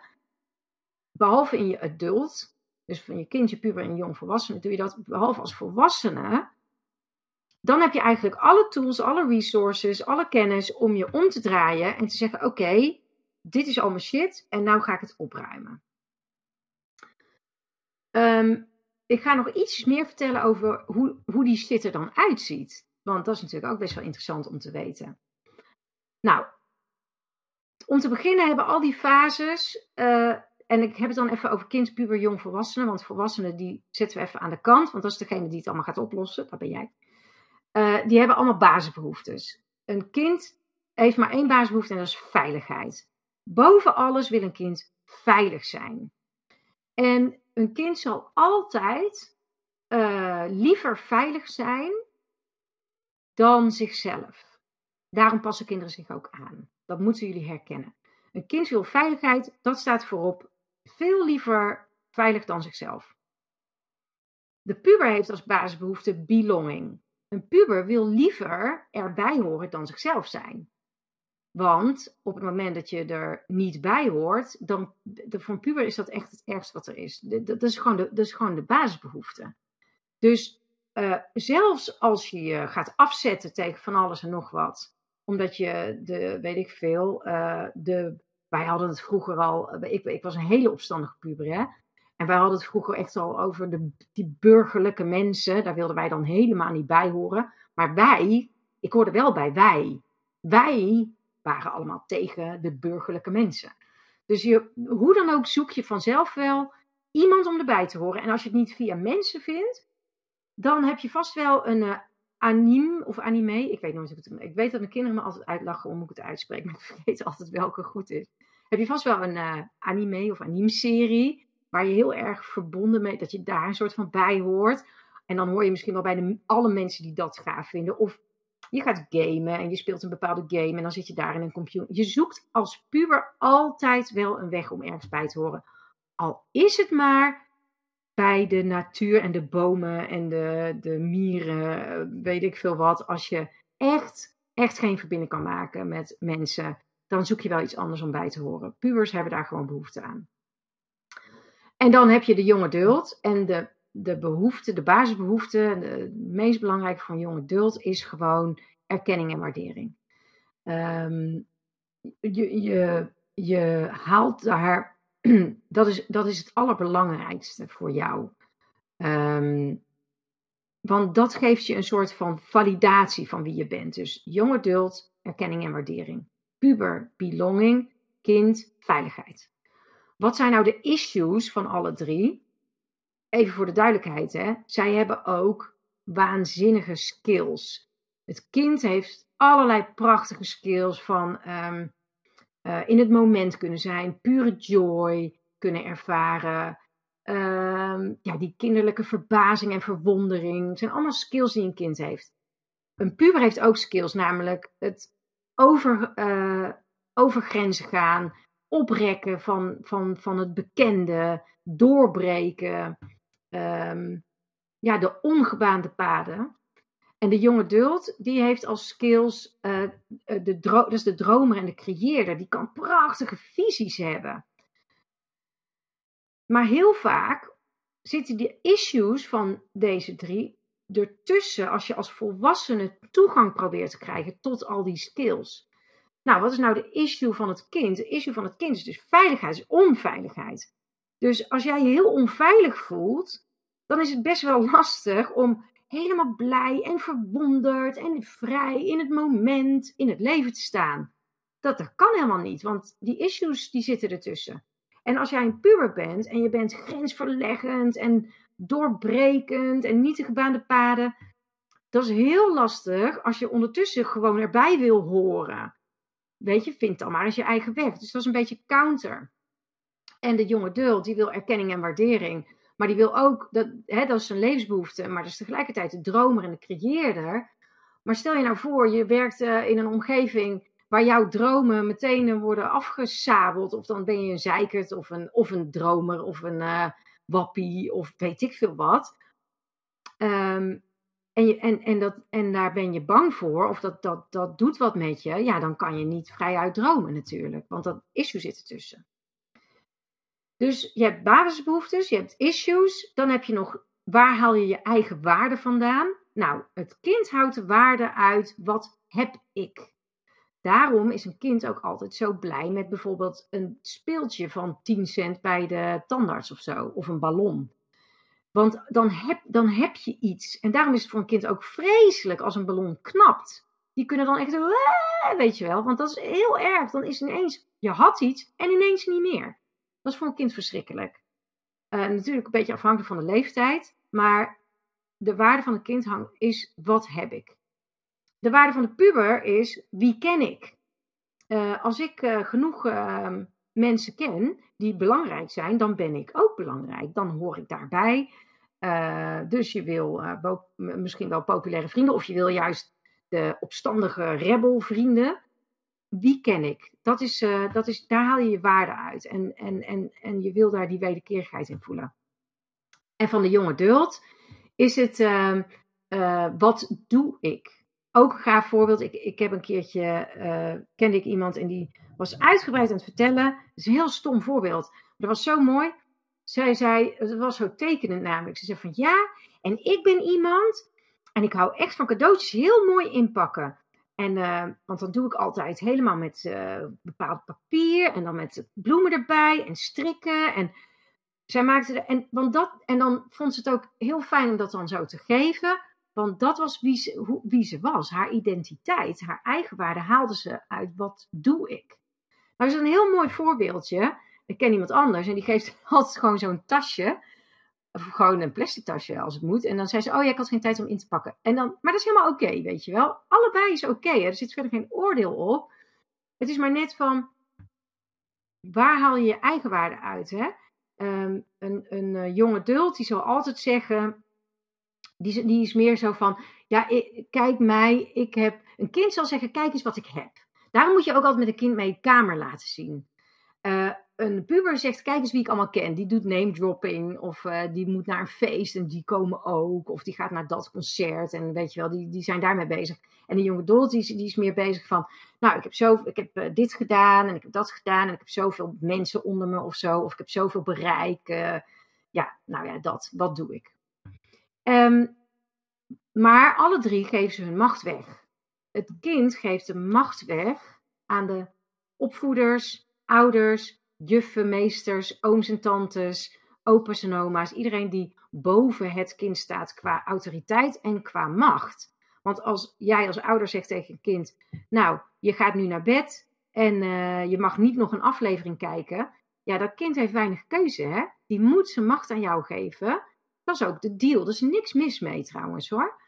Behalve in je adult, dus van je kind, je puber en je jongvolwassene, doe je dat behalve als volwassene. Dan heb je eigenlijk alle tools, alle resources, alle kennis om je om te draaien en te zeggen: Oké, dit is allemaal shit en nou ga ik het opruimen. Um, ik ga nog iets meer vertellen over hoe, hoe die shit er dan uitziet. Want dat is natuurlijk ook best wel interessant om te weten. Nou, om te beginnen hebben al die fases. Uh, en ik heb het dan even over kind, puber, jong, volwassenen. Want volwassenen die zetten we even aan de kant. Want dat is degene die het allemaal gaat oplossen. Dat ben jij. Uh, die hebben allemaal basisbehoeftes. Een kind heeft maar één basisbehoefte en dat is veiligheid. Boven alles wil een kind veilig zijn. En een kind zal altijd uh, liever veilig zijn dan zichzelf. Daarom passen kinderen zich ook aan. Dat moeten jullie herkennen. Een kind wil veiligheid, dat staat voorop. Veel liever veilig dan zichzelf. De puber heeft als basisbehoefte belonging. Een puber wil liever erbij horen dan zichzelf zijn. Want op het moment dat je er niet bij hoort, dan voor een puber is dat echt het ergste wat er is. Is, dat is gewoon de basisbehoefte. Dus uh, zelfs als je je gaat afzetten tegen van alles en nog wat, omdat je de, weet ik veel, uh, de, wij hadden het vroeger al, ik, ik was een hele opstandige puber, hè. En wij hadden het vroeger echt al over de, die burgerlijke mensen. Daar wilden wij dan helemaal niet bij horen. Maar wij, ik hoorde wel bij wij. Wij waren allemaal tegen de burgerlijke mensen. Dus je, hoe dan ook zoek je vanzelf wel iemand om erbij te horen. En als je het niet via mensen vindt, dan heb je vast wel een uh, anime of anime. Ik weet nooit hoe het Ik weet dat mijn kinderen me altijd uitlachen om ik het uitspreek, maar ik vergeet altijd welke goed is. Heb je vast wel een uh, anime of anime-serie waar je heel erg verbonden mee, dat je daar een soort van bij hoort. En dan hoor je misschien wel bij de, alle mensen die dat gaaf vinden. Of je gaat gamen en je speelt een bepaalde game en dan zit je daar in een computer. Je zoekt als puber altijd wel een weg om ergens bij te horen. Al is het maar bij de natuur en de bomen en de, de mieren, weet ik veel wat. Als je echt, echt geen verbinding kan maken met mensen, dan zoek je wel iets anders om bij te horen. Pubers hebben daar gewoon behoefte aan. En dan heb je de jonge duld en de de behoefte, de basisbehoefte, de, meest belangrijke van jonge adult is gewoon erkenning en waardering. Um, je, je, je haalt daar, dat is, dat is het allerbelangrijkste voor jou. Um, want dat geeft je een soort van validatie van wie je bent. Dus jonge adult, erkenning en waardering. Puber, belonging, kind, veiligheid. Wat zijn nou de issues van alle drie? even voor de duidelijkheid, hè, zij hebben ook waanzinnige skills. Het kind heeft allerlei prachtige skills van um, uh, in het moment kunnen zijn, pure joy, kunnen ervaren. Ehm, ja, die kinderlijke verbazing en verwondering. Zijn allemaal skills die een kind heeft. Een puber heeft ook skills, namelijk het over, uh, over grenzen gaan, oprekken van, van, van het bekende, doorbreken, ehm, ja, de ongebaande paden. En de jonge dult, die heeft als skills, uh, de dat is de dromer en de creëerder, die kan prachtige visies hebben. Maar heel vaak zitten de issues van deze drie ertussen als je als volwassene toegang probeert te krijgen tot al die skills. Nou, wat is nou de issue van het kind? De issue van het kind is dus veiligheid, is onveiligheid. Dus als jij je heel onveilig voelt, dan is het best wel lastig om helemaal blij en verwonderd en vrij in het moment in het leven te staan. Dat, dat kan helemaal niet, want die issues die zitten ertussen. En als jij een puber bent en je bent grensverleggend en doorbrekend en niet de gebaande paden, dat is heel lastig als je ondertussen gewoon erbij wil horen. Weet je, vind dan maar eens je eigen weg. Dus dat is een beetje counter. En de jonge dult, die wil erkenning en waardering. Maar die wil ook, dat, hè, dat is zijn levensbehoefte, maar dat is tegelijkertijd de dromer en de creëerder. Maar stel je nou voor, je werkt uh, in een omgeving waar jouw dromen meteen worden afgesabeld. Of dan ben je een zeikert of een, of een dromer of een uh, wappie of weet ik veel wat. Um, en, je, en, en, dat, en daar ben je bang voor, of dat, dat, dat doet wat met je, ja, dan kan je niet vrijuit dromen natuurlijk. Want dat issue zit ertussen. Dus je hebt basisbehoeftes, je hebt issues, dan heb je nog waar haal je je eigen waarde vandaan? Nou, het kind houdt de waarde uit wat heb ik. Daarom is een kind ook altijd zo blij met bijvoorbeeld een speeltje van 10 cent bij de tandarts of zo, of een ballon. Want dan heb, dan heb je iets. En daarom is het voor een kind ook vreselijk als een ballon knapt. Die kunnen dan echt, weet je wel, want dat is heel erg. Dan is ineens, je had iets en ineens niet meer. Dat is voor een kind verschrikkelijk. Uh, natuurlijk een beetje afhankelijk van de leeftijd, maar de waarde van een kind hangt, is wat heb ik. De waarde van de puber is wie ken ik. Uh, als ik uh, genoeg ehm, mensen ken die belangrijk zijn, dan ben ik ook belangrijk. Dan hoor ik daarbij. Dus je wil misschien wel populaire vrienden, of je wil juist de opstandige rebelvrienden. Wie ken ik? Dat is, dat is, daar haal je je waarde uit. En, en, en, en je wil daar die wederkerigheid in voelen. En van de jonge dult is het, ehm, wat doe ik? ook een gaaf voorbeeld. Ik, ik heb een keertje, uh, kende ik iemand en die was uitgebreid aan het vertellen. Dat is een heel stom voorbeeld. Maar dat was zo mooi. Zij zei, het was zo tekenend namelijk. Ze zei van ja, en ik ben iemand en ik hou echt van cadeautjes heel mooi inpakken. En, uh, want dan doe ik altijd helemaal met uh, bepaald papier en dan met bloemen erbij en strikken. En zij maakte en, want dat, en dan vond ze het ook heel fijn om dat dan zo te geven. Want dat was wie ze, hoe, wie ze was. Haar identiteit, haar eigenwaarde haalde ze uit wat doe ik. Nou is een heel mooi voorbeeldje. Ik ken iemand anders en die geeft altijd gewoon zo'n tasje. Of gewoon een plastic tasje als het moet. En dan zei ze, oh ja, ik had geen tijd om in te pakken. En dan, maar dat is helemaal oké, weet je wel. Allebei is oké. er zit verder geen oordeel op. Het is maar net van, waar haal je je eigenwaarde uit? Hè? Um, een, een uh, jonge dult die zal altijd zeggen, die, die is meer zo van, ja, kijk mij, ik heb... Een kind zal zeggen, kijk eens wat ik heb. Daarom moet je ook altijd met een kind mee kamer laten zien. Uh, een puber zegt, kijk eens wie ik allemaal ken. Die doet name dropping of uh, die moet naar een feest en die komen ook. Of die gaat naar dat concert en weet je wel, die, die zijn daarmee bezig. En de jonge Dolt, die, die is meer bezig van, nou, ik heb, zo, ik heb uh, dit gedaan en ik heb dat gedaan en ik heb zoveel mensen onder me of zo. Of ik heb zoveel bereik. ja, nou ja, dat, wat doe ik. Um, maar alle drie geven ze hun macht weg. Het kind geeft de macht weg aan de opvoeders, ouders, juffen, meesters, ooms en tantes, opa's en oma's. Iedereen die boven het kind staat qua autoriteit en qua macht. Want als jij als ouder zegt tegen een kind: Nou, je gaat nu naar bed en uh, je mag niet nog een aflevering kijken. Ja, dat kind heeft weinig keuze, hè? Die moet zijn macht aan jou geven. Dat is ook de deal. Er is niks mis mee trouwens hoor.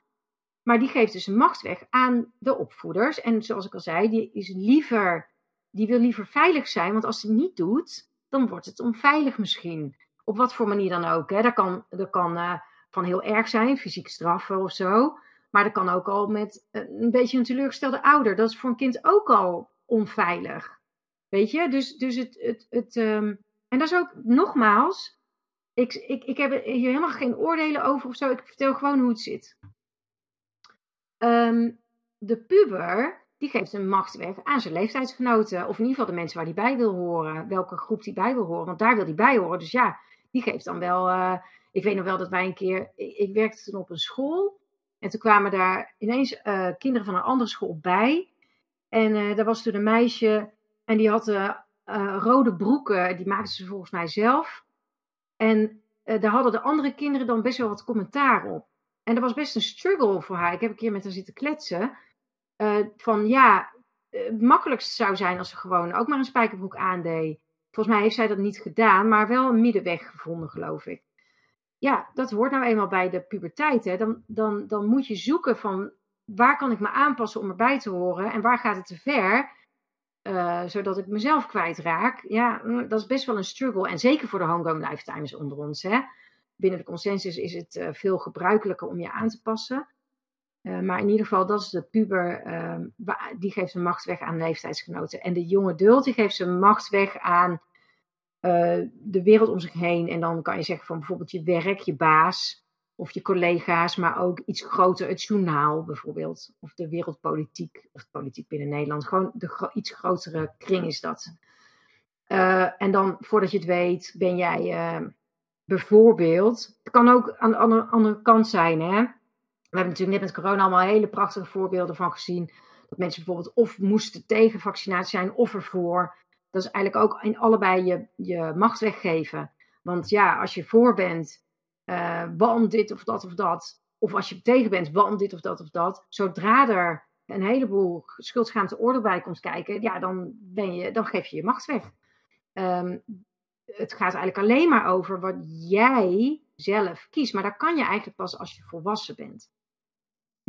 Maar die geeft dus macht weg aan de opvoeders. En zoals ik al zei, die, is liever, die wil liever veilig zijn. Want als ze het niet doet, dan wordt het onveilig misschien. Op wat voor manier dan ook. Hè. Dat kan, dat kan uh, van heel erg zijn, fysiek straffen of zo. Maar dat kan ook al met een beetje een teleurgestelde ouder. Dat is voor een kind ook al onveilig. Weet je? Dus, dus het. het, het um... en dat is ook nogmaals. Ik, ik, ik heb hier helemaal geen oordelen over of zo. Ik vertel gewoon hoe het zit. Um, de puber, die geeft een macht weg aan zijn leeftijdsgenoten. Of in ieder geval de mensen waar hij bij wil horen. Welke groep hij bij wil horen. Want daar wil hij bij horen. Dus ja, die geeft dan wel. Uh, ik weet nog wel dat wij een keer. Ik, werkte toen op een school. En toen kwamen daar ineens uh, kinderen van een andere school bij. En uh, daar was toen een meisje. En die had rode broeken. Die maakte ze volgens mij zelf. En daar hadden de andere kinderen dan best wel wat commentaar op. En dat was best een struggle voor haar. Ik heb een keer met haar zitten kletsen. Uh, van ja, het makkelijkste zou zijn als ze gewoon ook maar een spijkerbroek aandeed. Volgens mij heeft zij dat niet gedaan, maar wel een middenweg gevonden, geloof ik. Ja, dat hoort nou eenmaal bij de puberteit. Hè. Dan, dan, dan moet je zoeken van waar kan ik me aanpassen om erbij te horen en waar gaat het te ver, uh, zodat ik mezelf kwijtraak. Ja, mm, dat is best wel een struggle. En zeker voor de homegrown lifetimes onder ons. Hè binnen de consensus is het veel gebruikelijker om je aan te passen. Uh, maar in ieder geval, dat is de puber, uh, die geeft zijn macht weg aan leeftijdsgenoten. En de jonge dult, die geeft zijn macht weg aan uh, de wereld om zich heen. En dan kan je zeggen van bijvoorbeeld je werk, je baas of je collega's, maar ook iets groter, het journaal bijvoorbeeld. Of de wereldpolitiek, of politiek binnen Nederland. Gewoon de iets grotere kring is dat. en dan, voordat je het weet, ben jij Bijvoorbeeld, het kan ook aan de andere, andere kant zijn. Hè? We hebben natuurlijk net met corona allemaal hele prachtige voorbeelden van gezien. Dat mensen bijvoorbeeld of moesten tegen vaccinatie zijn of ervoor. Dat is eigenlijk ook in allebei je, je macht weggeven. Want ja, als je voor bent, uh, want dit of dat of dat. Of als je tegen bent, want dit of dat of dat. Zodra er een heleboel schuldschaamte oordeel bij komt kijken, ja, dan, ben je, dan geef je je macht weg. Um, het gaat eigenlijk alleen maar over wat jij zelf kiest. Maar dat kan je eigenlijk pas als je volwassen bent.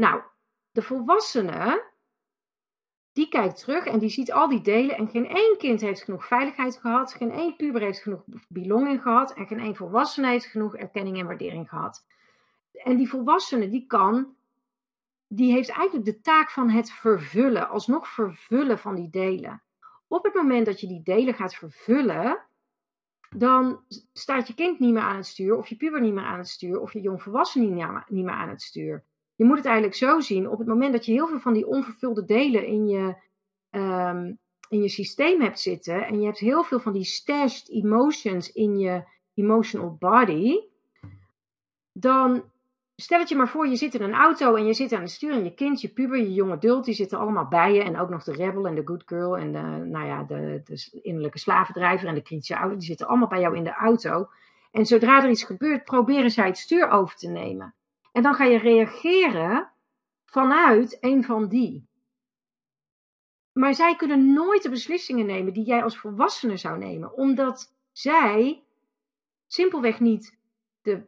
Nou, de volwassene, die kijkt terug en die ziet al die delen. En geen één kind heeft genoeg veiligheid gehad. Geen één puber heeft genoeg belonging gehad. En geen één volwassene heeft genoeg erkenning en waardering gehad. En die volwassene, die kan, die heeft eigenlijk de taak van het vervullen. Alsnog vervullen van die delen. Op het moment dat je die delen gaat vervullen, dan staat je kind niet meer aan het stuur, of je puber niet meer aan het stuur, of je jongvolwassene niet, meer aan het stuur. Je moet het eigenlijk zo zien, op het moment dat je heel veel van die onvervulde delen in je, um, in je systeem hebt zitten, en je hebt heel veel van die stashed emotions in je emotional body, dan stel het je maar voor, je zit in een auto en je zit aan het stuur en je kind, je puber, je jonge adult, die zitten allemaal bij je. En ook nog de rebel en de good girl en de, nou ja, de, de innerlijke slavendrijver en de kritische ouder, die zitten allemaal bij jou in de auto. En zodra er iets gebeurt, proberen zij het stuur over te nemen. En dan ga je reageren vanuit een van die. Maar zij kunnen nooit de beslissingen nemen die jij als volwassene zou nemen, omdat zij simpelweg niet de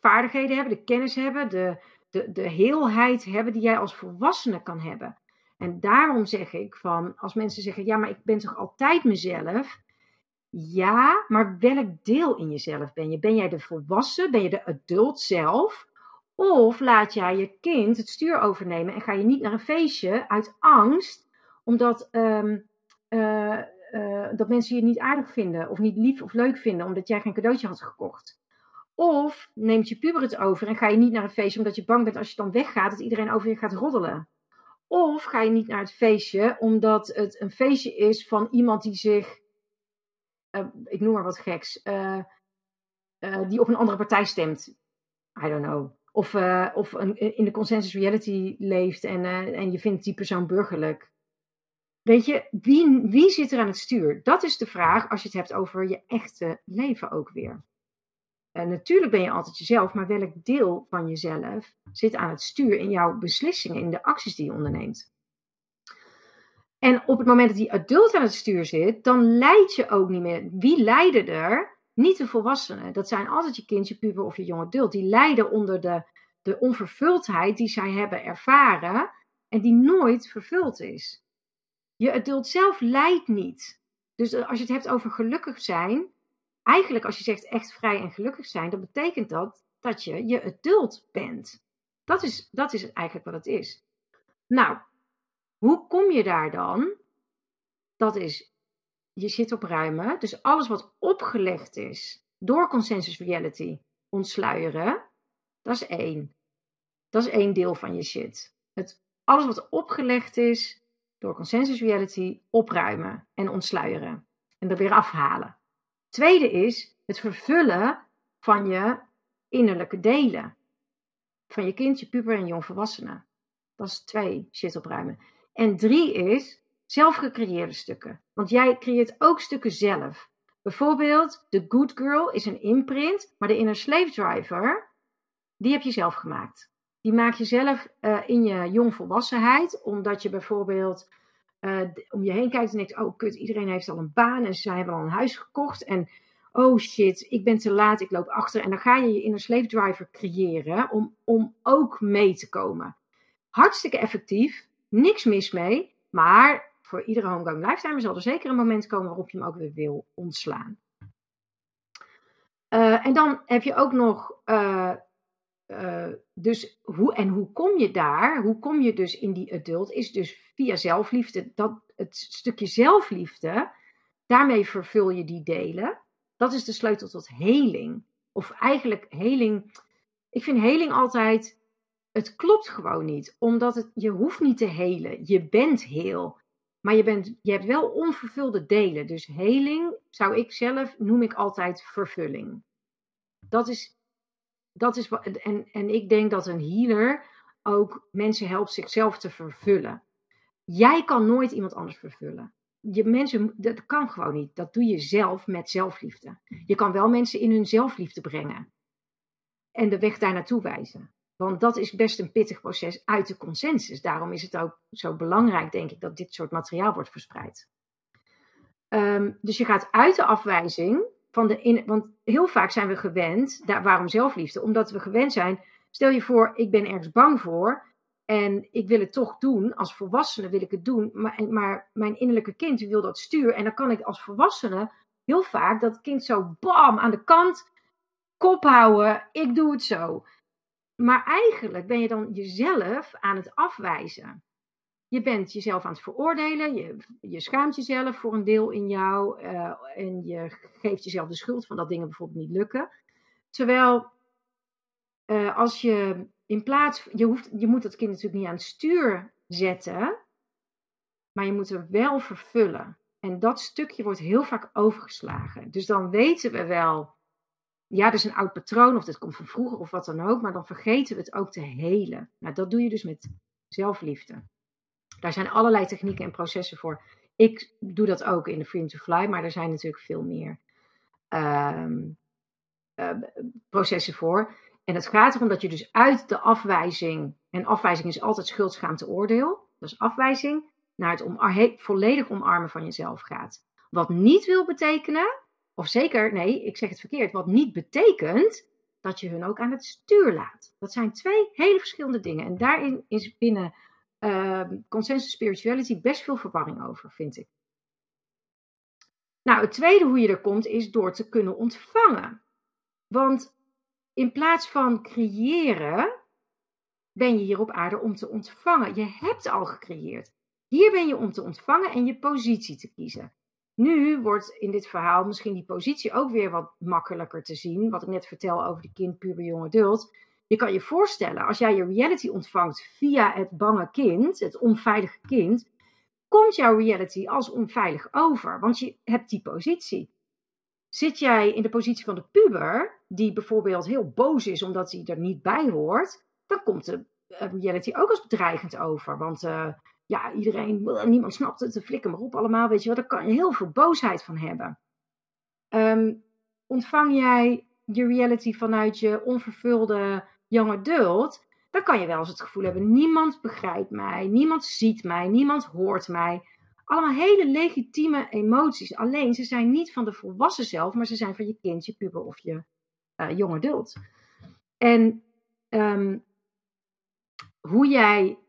vaardigheden hebben, de kennis hebben, de, de, de heelheid hebben die jij als volwassene kan hebben. En daarom zeg ik van, als mensen zeggen, ja, maar ik ben toch altijd mezelf? Ja, maar welk deel in jezelf ben je? Ben jij de volwassen? Ben je de adult zelf? Of laat jij je kind het stuur overnemen en ga je niet naar een feestje uit angst, omdat um, uh, uh, dat mensen je niet aardig vinden of niet lief of leuk vinden, omdat jij geen cadeautje had gekocht? Of neemt je puber het over en ga je niet naar een feestje omdat je bang bent als je dan weggaat dat iedereen over je gaat roddelen. Of ga je niet naar het feestje omdat het een feestje is van iemand die zich, uh, ik noem maar wat geks, die op een andere partij stemt. I don't know. Of, of een, in de consensus reality leeft en, en je vindt die persoon burgerlijk. Weet je, wie, wie zit er aan het stuur? Dat is de vraag als je het hebt over je echte leven ook weer. En natuurlijk ben je altijd jezelf, maar welk deel van jezelf zit aan het stuur in jouw beslissingen, in de acties die je onderneemt? En op het moment dat die adult aan het stuur zit, dan leid je ook niet meer. Wie leiden er? Niet de volwassenen. Dat zijn altijd je kind, je puber of je jonge adult. Die lijden onder de, de onvervuldheid die zij hebben ervaren en die nooit vervuld is. Je adult zelf lijdt niet. Dus als je het hebt over gelukkig zijn, eigenlijk als je zegt echt vrij en gelukkig zijn, dan betekent dat dat je je adult bent. Dat is, dat is eigenlijk wat het is. Nou, hoe kom je daar dan? Dat is, je zit op ruimen. Dus alles wat opgelegd is door consensus reality ontsluieren, dat is één. Dat is één deel van je shit. Het, alles wat opgelegd is door consensus reality opruimen en ontsluieren. En er weer afhalen. Tweede is het vervullen van je innerlijke delen. Van je kind, je puber en jongvolwassenen. Dat is twee, shit opruimen. En drie is zelf gecreëerde stukken. Want jij creëert ook stukken zelf. Bijvoorbeeld, The Good Girl is een imprint, maar de Inner Slave Driver, die heb je zelf gemaakt. Die maak je zelf uh, in je jongvolwassenheid, omdat je bijvoorbeeld uh, om je heen kijkt en denkt: oh kut, iedereen heeft al een baan en ze hebben al een huis gekocht. En oh shit, ik ben te laat, ik loop achter. En dan ga je je inner slave driver creëren om, om ook mee te komen. Hartstikke effectief, niks mis mee, maar voor iedere homegoing lifetimer zal er zeker een moment komen waarop je hem ook weer wil ontslaan. Uh, en dan heb je ook nog uh, uh, dus hoe en hoe kom je daar? Hoe kom je dus in die adult? Is dus via zelfliefde. Dat, het stukje zelfliefde, daarmee vervul je die delen. Dat is de sleutel tot heling. Of eigenlijk heling. Ik vind heling altijd. Het klopt gewoon niet. Omdat het, je hoeft niet te helen. Je bent heel. Maar je, bent, je hebt wel onvervulde delen. Dus heling zou ik zelf, noem ik altijd vervulling. Dat is dat is en, en ik denk dat een healer ook mensen helpt zichzelf te vervullen. Jij kan nooit iemand anders vervullen. Je mensen, dat kan gewoon niet. Dat doe je zelf met zelfliefde. Je kan wel mensen in hun zelfliefde brengen. En de weg daar naartoe wijzen. Want dat is best een pittig proces uit de consensus. Daarom is het ook zo belangrijk, denk ik, dat dit soort materiaal wordt verspreid. Um, dus je gaat uit de afwijzing van de in, want heel vaak zijn we gewend, daar, waarom zelfliefde? Omdat we gewend zijn, stel je voor, ik ben ergens bang voor en ik wil het toch doen, als volwassene wil ik het doen, maar, maar mijn innerlijke kind wil dat sturen en dan kan ik als volwassene heel vaak dat kind zo bam aan de kant, kop houden, ik doe het zo. Maar eigenlijk ben je dan jezelf aan het afwijzen. Je bent jezelf aan het veroordelen, je, je schaamt jezelf voor een deel in jou uh, en je geeft jezelf de schuld van dat dingen bijvoorbeeld niet lukken. Terwijl uh, als je in plaats, je, hoeft, je moet dat kind natuurlijk niet aan het stuur zetten, maar je moet er wel vervullen. En dat stukje wordt heel vaak overgeslagen. Dus dan weten we wel, ja, dat is een oud patroon of dat komt van vroeger of wat dan ook, maar dan vergeten we het ook te helen. Nou, dat doe je dus met zelfliefde. Daar zijn allerlei technieken en processen voor. Ik doe dat ook in de Freedom to Fly, maar er zijn natuurlijk veel meer uh, uh, processen voor. En het gaat erom dat je dus uit de afwijzing, en afwijzing is altijd schuld, schaamte, oordeel, dus afwijzing, naar het om, volledig omarmen van jezelf gaat. Wat niet wil betekenen, of zeker, nee, ik zeg het verkeerd, wat niet betekent dat je hun ook aan het stuur laat. Dat zijn twee hele verschillende dingen. En daarin is binnen uh, consensus spirituality best veel verwarring over, vind ik. Nou, het tweede hoe je er komt is door te kunnen ontvangen. Want in plaats van creëren, ben je hier op aarde om te ontvangen. Je hebt al gecreëerd. Hier ben je om te ontvangen en je positie te kiezen. Nu wordt in dit verhaal misschien die positie ook weer wat makkelijker te zien. Wat ik net vertel over de kind, puber, jonge adult. Je kan je voorstellen, als jij je reality ontvangt via het bange kind, het onveilige kind, komt jouw reality als onveilig over, want je hebt die positie. Zit jij in de positie van de puber, die bijvoorbeeld heel boos is omdat hij er niet bij hoort, dan komt de eh, reality ook als bedreigend over. Want uh, ja, iedereen, niemand snapt het, flikker maar op allemaal, weet je wel, daar kan je heel veel boosheid van hebben. Um, ontvang jij je reality vanuit je onvervulde young adult, dan kan je wel eens het gevoel hebben: niemand begrijpt mij, niemand ziet mij, niemand hoort mij. Allemaal hele legitieme emoties. Alleen ze zijn niet van de volwassen zelf, maar ze zijn van je kind, je puber of je uh, adult. En um, hoe jij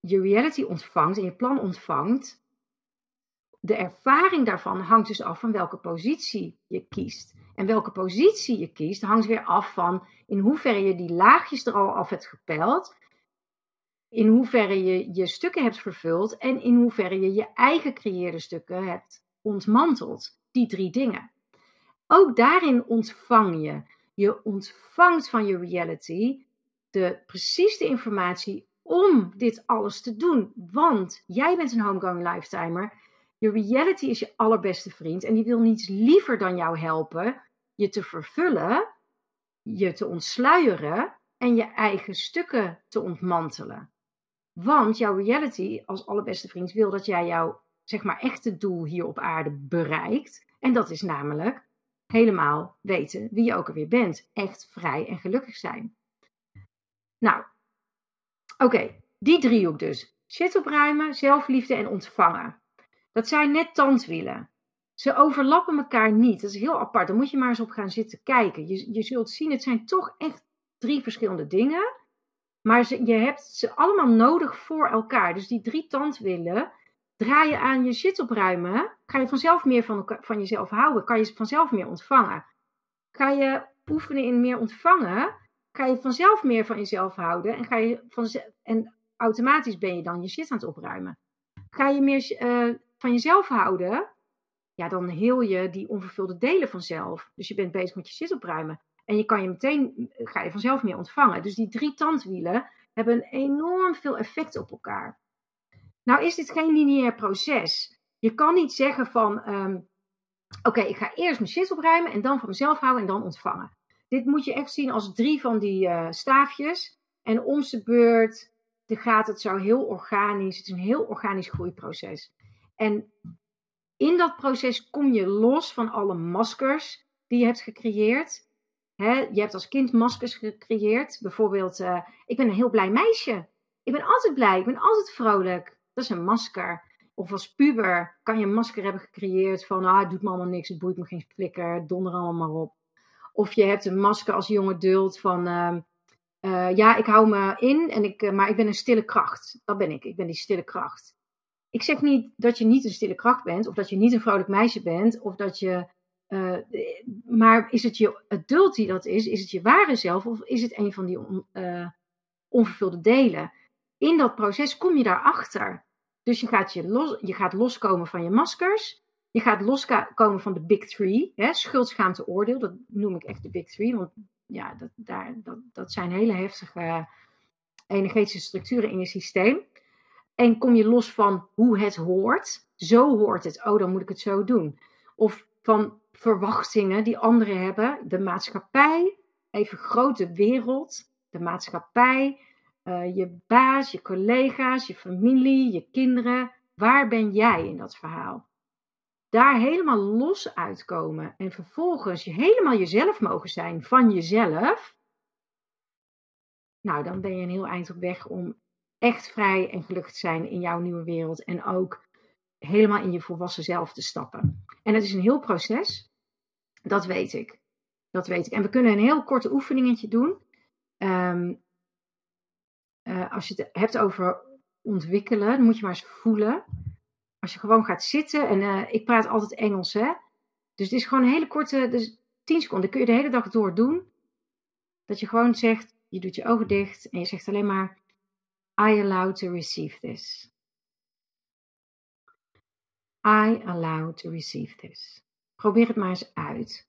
je reality ontvangt en je plan ontvangt, de ervaring daarvan hangt dus af van welke positie je kiest. En welke positie je kiest hangt weer af van in hoeverre je die laagjes er al af hebt gepeld. In hoeverre je je stukken hebt vervuld en in hoeverre je je eigen creëerde stukken hebt ontmanteld. Die drie dingen. Ook daarin ontvang je. Je ontvangt van je reality de, precies de informatie om dit alles te doen. Want jij bent een homegoing lifetimer. Je reality is je allerbeste vriend en die wil niets liever dan jou helpen je te vervullen, je te ontsluieren en je eigen stukken te ontmantelen. Want jouw reality als allerbeste vriend wil dat jij jouw zeg maar echte doel hier op aarde bereikt. En dat is namelijk helemaal weten wie je ook alweer bent. Echt vrij en gelukkig zijn. Nou, oké, die driehoek dus. Shit opruimen, zelfliefde en ontvangen. Dat zijn net tandwielen. Ze overlappen elkaar niet. Dat is heel apart. Daar moet je maar eens op gaan zitten kijken. Je, je zult zien, het zijn toch echt drie verschillende dingen. Maar je hebt ze allemaal nodig voor elkaar. Dus die drie tandwielen, draai je aan je shit opruimen, ga je vanzelf meer van, van jezelf houden. Kan je vanzelf meer ontvangen. Ga je oefenen in meer ontvangen, ga je vanzelf meer van jezelf houden. En, ga je van, en automatisch ben je dan je shit aan het opruimen. Ga je meer uh, van jezelf houden, ja, dan heel je die onvervulde delen vanzelf. Dus je bent bezig met je zit opruimen. En je kan je meteen, ga je vanzelf meer ontvangen. Dus die drie tandwielen hebben enorm veel effect op elkaar. Nou is dit geen lineair proces. Je kan niet zeggen van, ehm, oké, ik ga eerst mijn shit opruimen en dan van mezelf houden en dan ontvangen. Dit moet je echt zien als drie van die uh, staafjes. En om zijn beurt gaat het zo heel organisch. Het is een heel organisch groeiproces. En in dat proces kom je los van alle maskers die je hebt gecreëerd. je hebt als kind maskers gecreëerd. Bijvoorbeeld, uh, ik ben een heel blij meisje. Ik ben altijd blij, ik ben altijd vrolijk. Dat is een masker. Of als puber kan je een masker hebben gecreëerd van, ah, het doet me allemaal niks, het boeit me geen flikker, donder allemaal maar op. Of je hebt een masker als jonge dult van, uh, uh, ja, ik hou me in, en ik, maar ik ben een stille kracht. Dat ben ik, ik ben die stille kracht ik zeg niet dat je niet een stille kracht bent, of dat je niet een vrolijk meisje bent, of dat je. Uh, maar is het je adult die dat is? Is het je ware zelf, of is het een van die on, onvervulde delen? In dat proces kom je daarachter. Dus je gaat, je, los, je gaat loskomen van je maskers. Je gaat loskomen van de big three. Hè, schuld, schaamte, oordeel. Dat noem ik echt de big three. Want ja, dat, daar, dat, dat zijn hele heftige energetische structuren in je systeem. En kom je los van hoe het hoort. Zo hoort het. Oh, dan moet ik het zo doen. Of van verwachtingen die anderen hebben. De maatschappij, even grote wereld. De maatschappij, uh, je baas, je collega's, je familie, je kinderen. Waar ben jij in dat verhaal? Daar helemaal los uitkomen en vervolgens je helemaal jezelf mogen zijn van jezelf. Nou, dan ben je een heel eind op weg om echt vrij en gelukkig zijn in jouw nieuwe wereld. En ook helemaal in je volwassen zelf te stappen. En het is een heel proces. Dat weet ik. Dat weet ik. En we kunnen een heel korte oefeningetje doen. Ehm, eh, als je het hebt over ontwikkelen, dan moet je maar eens voelen. Als je gewoon gaat zitten, en uh, ik praat altijd Engels, hè. Dus het is gewoon een hele korte, dus 10 seconden. kun je de hele dag door doen. Dat je gewoon zegt, je doet je ogen dicht en je zegt alleen maar I allow to receive this. I allow to receive this. Probeer het maar eens uit.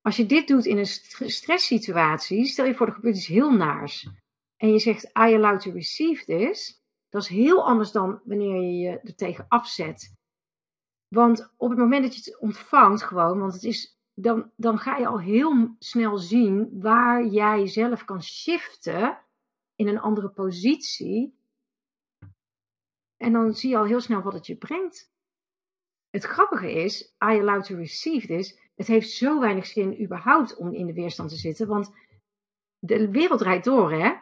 Als je dit doet in een stresssituatie, stel je voor er gebeurt iets heel naars. En je zegt I allow to receive this. Dat is heel anders dan wanneer je je er tegen afzet. Want op het moment dat je het ontvangt gewoon, want het is, dan, dan ga je al heel snel zien waar jij zelf kan shiften in een andere positie. En dan zie je al heel snel wat het je brengt. Het grappige is, I allow to receive this. Het heeft zo weinig zin überhaupt om in de weerstand te zitten. Want de wereld rijdt door, hè?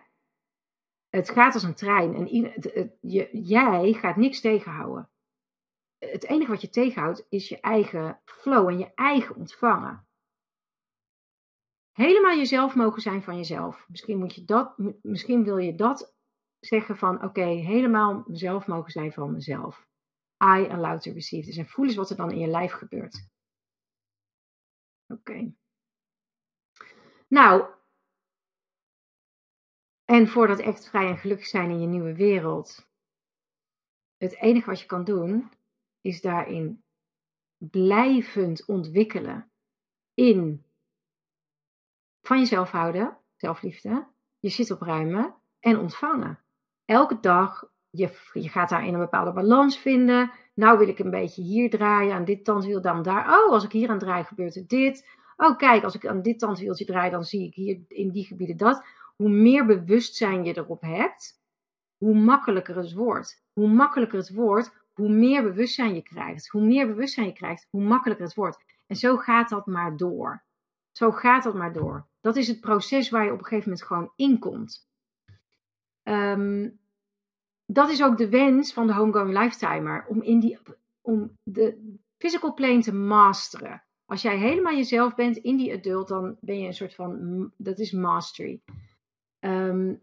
Het gaat als een trein. En je, jij gaat niks tegenhouden. Het enige wat je tegenhoudt is je eigen flow en je eigen ontvangen helemaal jezelf mogen zijn van jezelf. Misschien, moet je dat, misschien wil je dat zeggen van oké, helemaal mezelf mogen zijn van mezelf. I allow to receive this. En voel eens wat er dan in je lijf gebeurt. Oké. Nou, en voor dat echt vrij en gelukkig zijn in je nieuwe wereld, het enige wat je kan doen, is daarin blijvend ontwikkelen in van jezelf houden, zelfliefde, je zit opruimen en ontvangen. Elke dag, je, je gaat daarin een bepaalde balans vinden. Nou wil ik een beetje hier draaien, aan dit tandwiel, dan daar. Oh, als ik hier aan draai, gebeurt er dit. Oh, kijk, als ik aan dit tandwieltje draai, dan zie ik hier in die gebieden dat. Hoe meer bewustzijn je erop hebt, hoe makkelijker het wordt. Hoe makkelijker het wordt, hoe meer bewustzijn je krijgt. Hoe meer bewustzijn je krijgt, hoe makkelijker het wordt. En zo gaat dat maar door. Zo gaat dat maar door. Dat is het proces waar je op een gegeven moment gewoon in komt. Ehm, dat is ook de wens van de homegoing lifetimer. Om, in die, om de physical plane te masteren. Als jij helemaal jezelf bent in die adult, dan ben je een soort van, dat is mastery. Ehm,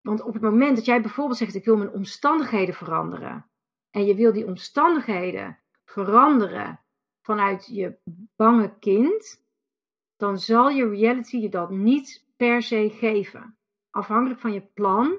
want op het moment dat jij bijvoorbeeld zegt, ik wil mijn omstandigheden veranderen. En je wil die omstandigheden veranderen vanuit je bange kind. Dan zal je reality je dat niet per se geven. Afhankelijk van je plan.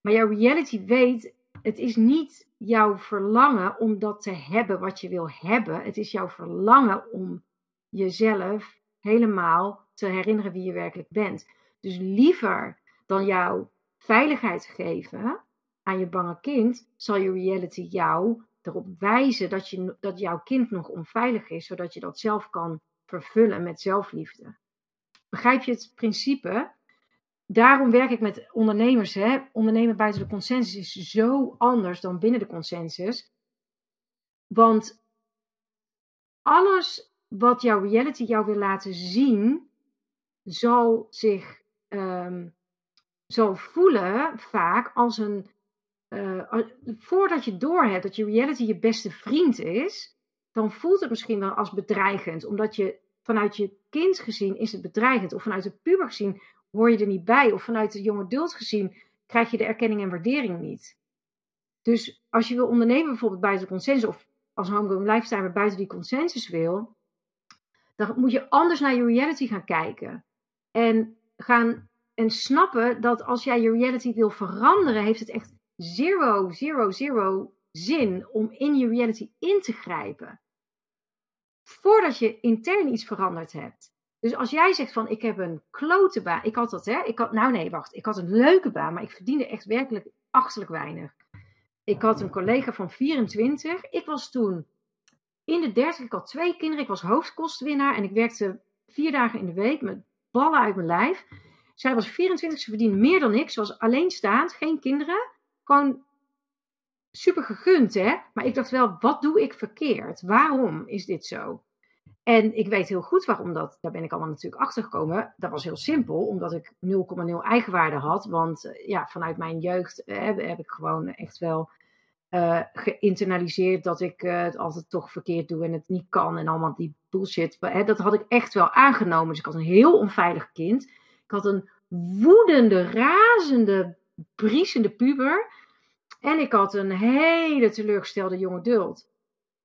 Maar jouw reality weet, het is niet jouw verlangen om dat te hebben wat je wil hebben. Het is jouw verlangen om jezelf helemaal te herinneren wie je werkelijk bent. Dus liever dan jouw veiligheid geven aan je bange kind, zal je reality jou erop wijzen dat, je, dat jouw kind nog onveilig is, zodat je dat zelf kan vervullen met zelfliefde. Begrijp je het principe? Daarom werk ik met ondernemers. Hè. Ondernemen buiten de consensus is zo anders dan binnen de consensus. Want alles wat jouw reality jou wil laten zien, zal zich um, zal voelen vaak als een. Uh, voordat je doorhebt dat je reality je beste vriend is, dan voelt het misschien wel als bedreigend. Omdat je vanuit je kind gezien is het bedreigend. Of vanuit de puber gezien hoor je er niet bij. Of vanuit de jonge adult gezien krijg je de erkenning en waardering niet. Dus als je wil ondernemen bijvoorbeeld buiten consensus. Of als homegrown lifestyle buiten die consensus wil. Dan moet je anders naar je reality gaan kijken. En gaan en snappen dat als jij je reality wil veranderen, heeft het echt zero, zero, zero zin om in je reality in te grijpen. Voordat je intern iets veranderd hebt. Dus als jij zegt van ik heb een klote baan. Ik had dat hè. Ik had, nou nee, wacht. Ik had een leuke baan, maar ik verdiende echt werkelijk achterlijk weinig. Ik had een collega van 24. Ik was toen in de 30. Ik had twee kinderen. Ik was hoofdkostwinnaar en ik werkte vier dagen in de week met ballen uit mijn lijf. Zij was 24, ze verdiende meer dan ik. Ze was alleenstaand, geen kinderen. Gewoon super gegund, hè? Maar ik dacht wel, wat doe ik verkeerd? Waarom is dit zo? En ik weet heel goed waarom dat. Daar ben ik allemaal natuurlijk achter gekomen. Dat was heel simpel, omdat ik 0,0 eigenwaarde had. Want eh, ja, vanuit mijn jeugd eh, heb, heb ik gewoon echt wel uh, geïnternaliseerd dat ik het altijd toch verkeerd doe en het niet kan en allemaal die bullshit. Hè, dat had ik echt wel aangenomen. Dus ik had een heel onveilig kind. Ik had een woedende, razende, briesende puber. En ik had een hele teleurgestelde jonge dult.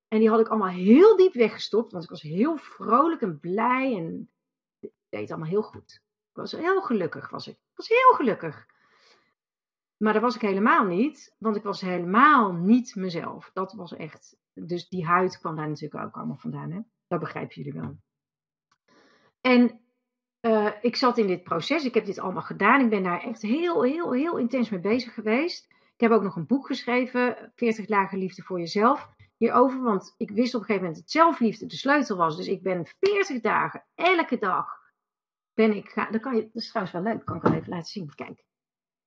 En die had ik allemaal heel diep weggestopt, want ik was heel vrolijk en blij en deed het allemaal heel goed. Ik was heel gelukkig, was ik. Ik was heel gelukkig. Maar dat was ik helemaal niet, want ik was helemaal niet mezelf. Dat was echt. Dus die huid kwam daar natuurlijk ook allemaal vandaan. Hè? Dat begrijpen jullie wel. En uh, ik zat in dit proces, ik heb dit allemaal gedaan. Ik ben daar echt heel, heel, heel intens mee bezig geweest. Ik heb ook nog een boek geschreven, 40 dagen liefde voor jezelf, hierover. Want ik wist op een gegeven moment dat zelfliefde de sleutel was. Dus ik ben 40 dagen, elke dag, ben ik gaan. Dat, kan je, dat is trouwens wel leuk, kan ik wel even laten zien. Kijk.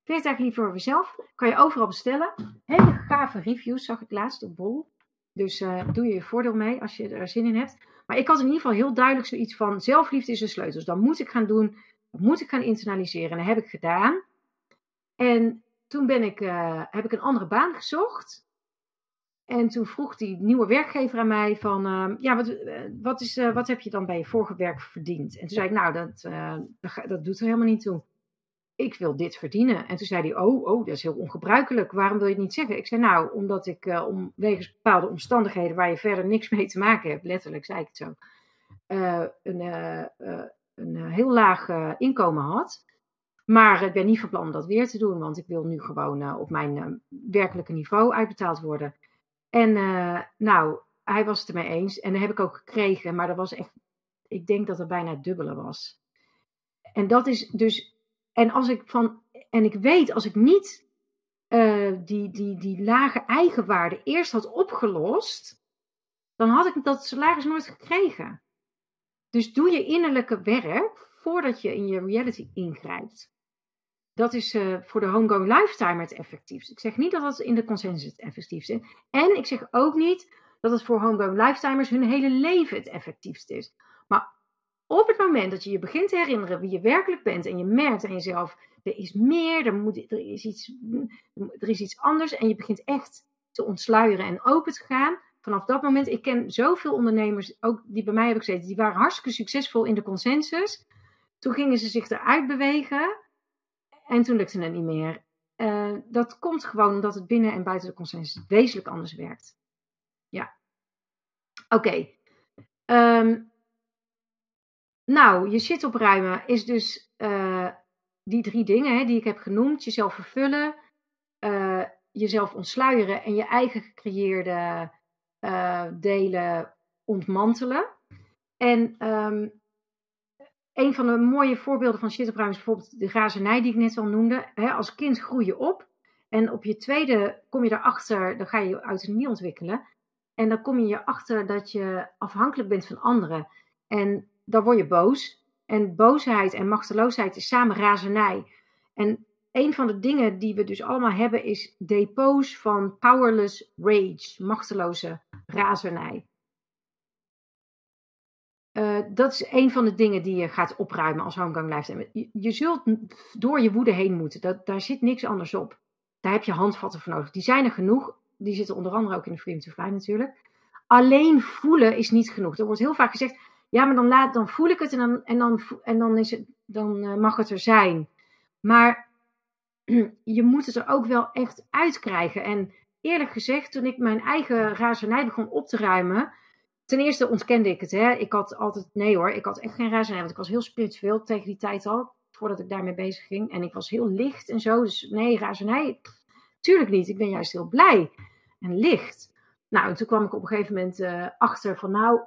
40 dagen liefde voor jezelf, kan je overal bestellen. Hele gave reviews zag ik laatst op Bol. Dus uh, doe je je voordeel mee als je er zin in hebt. Maar ik had in ieder geval heel duidelijk zoiets van: zelfliefde is de sleutel. Dus dat moet ik gaan doen. Dat moet ik gaan internaliseren. En dat heb ik gedaan. En toen ben ik, uh, heb ik een andere baan gezocht. En toen vroeg die nieuwe werkgever aan mij van, uh, ja, wat, uh, wat, is, wat heb je dan bij je vorige werk verdiend? En toen zei ik, nou, dat, dat, dat, doet er helemaal niet toe. Ik wil dit verdienen. En toen zei hij, oh, oh, dat is heel ongebruikelijk. Waarom wil je het niet zeggen? Ik zei, nou, omdat ik uh, om, wegens bepaalde omstandigheden waar je verder niks mee te maken hebt, letterlijk zei ik het zo, uh, een, uh, een heel laag inkomen had. Maar ik ben niet van plan om dat weer te doen, want ik wil nu gewoon op mijn werkelijke niveau uitbetaald worden. En nou, hij was het ermee eens en dat heb ik ook gekregen, maar dat was echt, ik denk dat het bijna het dubbele was. En dat is dus en als ik van, en ik weet, als ik niet uh, die, die, die lage eigenwaarde eerst had opgelost, dan had ik dat salaris nooit gekregen. Dus doe je innerlijke werk voordat je in je reality ingrijpt. Dat is uh, voor de homegoing lifetime het effectiefst. Ik zeg niet dat dat in de consensus het effectiefst is. En ik zeg ook niet dat het voor homegoing lifetimers hun hele leven het effectiefst is. Maar op het moment dat je je begint te herinneren wie je werkelijk bent en je merkt aan jezelf, er is meer, er, moet, er, is, iets, er is iets anders en je begint echt te ontsluieren en open te gaan. Vanaf dat moment, ik ken zoveel ondernemers, ook die bij mij hebben gezeten, die waren hartstikke succesvol in de consensus. Toen gingen ze zich eruit bewegen en toen lukte het niet meer. Uh, dat komt gewoon omdat het binnen en buiten de consensus wezenlijk anders werkt. Ja. Oké. Okay. Ehm, nou, je shit opruimen is dus uh, die drie dingen hè, die ik heb genoemd. Jezelf vervullen, uh, jezelf ontsluieren en je eigen gecreëerde uh, delen ontmantelen. En um, een van de mooie voorbeelden van shit opruimen is bijvoorbeeld de razernij die ik net al noemde. Hè, als kind groei je op en op je tweede kom je erachter, dan ga je je autonomie ontwikkelen. En dan kom je erachter dat je afhankelijk bent van anderen. En dan word je boos. En boosheid en machteloosheid is samen razernij. En een van de dingen die we dus allemaal hebben is depots van powerless rage, machteloze razernij. Uh, dat is een van de dingen die je gaat opruimen als homegang lifestyle. Je, je zult door je woede heen moeten. Daar zit niks anders op. Daar heb je handvatten voor nodig. Die zijn er genoeg. Die zitten onder andere ook in de Freedom to Fly natuurlijk. Alleen voelen is niet genoeg. Er wordt heel vaak gezegd: ja, maar dan, laat, dan voel ik het en dan, en dan, en dan, is het, dan uh, mag het er zijn. Maar je moet het er ook wel echt uitkrijgen. En eerlijk gezegd, toen ik mijn eigen razernij begon op te ruimen. Ten eerste ontkende ik het. Hè. Ik had altijd, nee hoor, ik had echt geen razernij. Want ik was heel spiritueel tegen die tijd al. Voordat ik daarmee bezig ging. En ik was heel licht en zo. Dus nee, razernij, tuurlijk niet. Ik ben juist heel blij en licht. Nou, en toen kwam ik op een gegeven moment uh, achter van nou,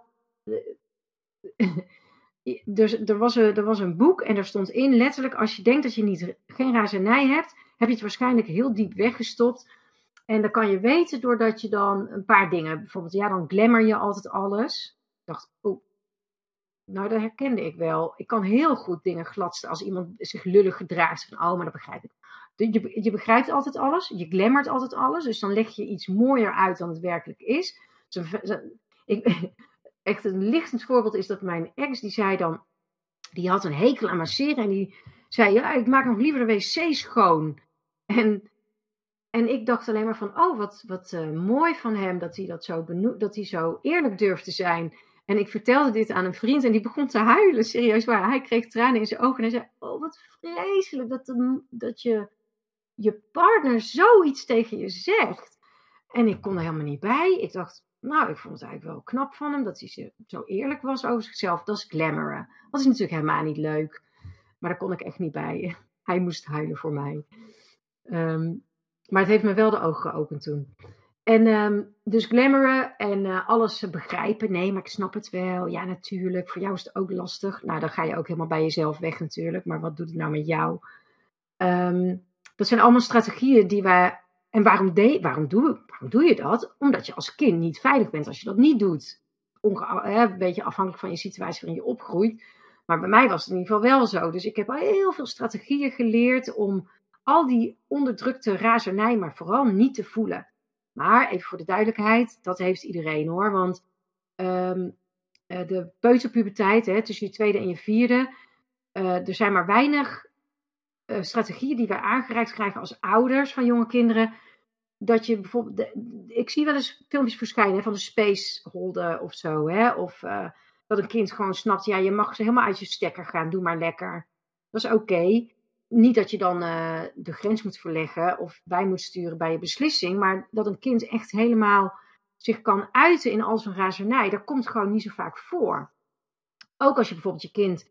dus er was, een, er was een boek en er stond in letterlijk: als je denkt dat je niet, geen razernij hebt, heb je het waarschijnlijk heel diep weggestopt. En dan kan je weten doordat je dan een paar dingen, bijvoorbeeld, ja, dan glamour je altijd alles. Ik dacht, oh, nou, dat herkende ik wel. Ik kan heel goed dingen gladsten als iemand zich lullig gedraagt. Van, oh, maar dat begrijp ik. Je, je begrijpt altijd alles, je glammert altijd alles. Dus dan leg je iets mooier uit dan het werkelijk is. ik, echt een lichtend voorbeeld is dat mijn ex, die zei dan, die had een hekel aan masseren en die zei, ja, ik maak nog liever de wc schoon. En, en ik dacht alleen maar van, oh, wat, wat uh, mooi van hem dat hij dat zo dat hij zo eerlijk durft te zijn. En ik vertelde dit aan een vriend en die begon te huilen, serieus waar. Hij kreeg tranen in zijn ogen en hij zei, oh, wat vreselijk dat, dat je, je partner zoiets tegen je zegt. En ik kon er helemaal niet bij. Ik dacht, nou, ik vond het eigenlijk wel knap van hem dat hij zo eerlijk was over zichzelf. Dat is glamoren. Dat is natuurlijk helemaal niet leuk. Maar daar kon ik echt niet bij. Hij moest huilen voor mij. Ehm, maar het heeft me wel de ogen geopend toen. En um, dus glamoren en uh, alles begrijpen. Nee, maar ik snap het wel. Ja, natuurlijk. Voor jou is het ook lastig. Nou, dan ga je ook helemaal bij jezelf weg natuurlijk. Maar wat doet het nou met jou? Um, dat zijn allemaal strategieën die wij en waarom, de, waarom, doe, waarom doe je dat? Omdat je als kind niet veilig bent als je dat niet doet. Een beetje afhankelijk van je situatie waarin je opgroeit. Maar bij mij was het in ieder geval wel zo. Dus ik heb al heel veel strategieën geleerd om al die onderdrukte razernij, maar vooral niet te voelen. Maar even voor de duidelijkheid, dat heeft iedereen hoor. Want um, de peuterpuberteit, hè, tussen je tweede en je vierde, uh, er zijn maar weinig uh, strategieën die wij aangereikt krijgen als ouders van jonge kinderen. Dat je bijvoorbeeld, ik zie wel eens filmpjes verschijnen van de spaceholder of zo. Hè? Of uh, dat een kind gewoon snapt, ja, je mag ze helemaal uit je stekker gaan, doe maar lekker. Dat is oké. niet dat je dan uh, de grens moet verleggen of bij moet sturen bij je beslissing, maar dat een kind echt helemaal zich kan uiten in al zijn razernij, dat komt gewoon niet zo vaak voor. Ook als je bijvoorbeeld je kind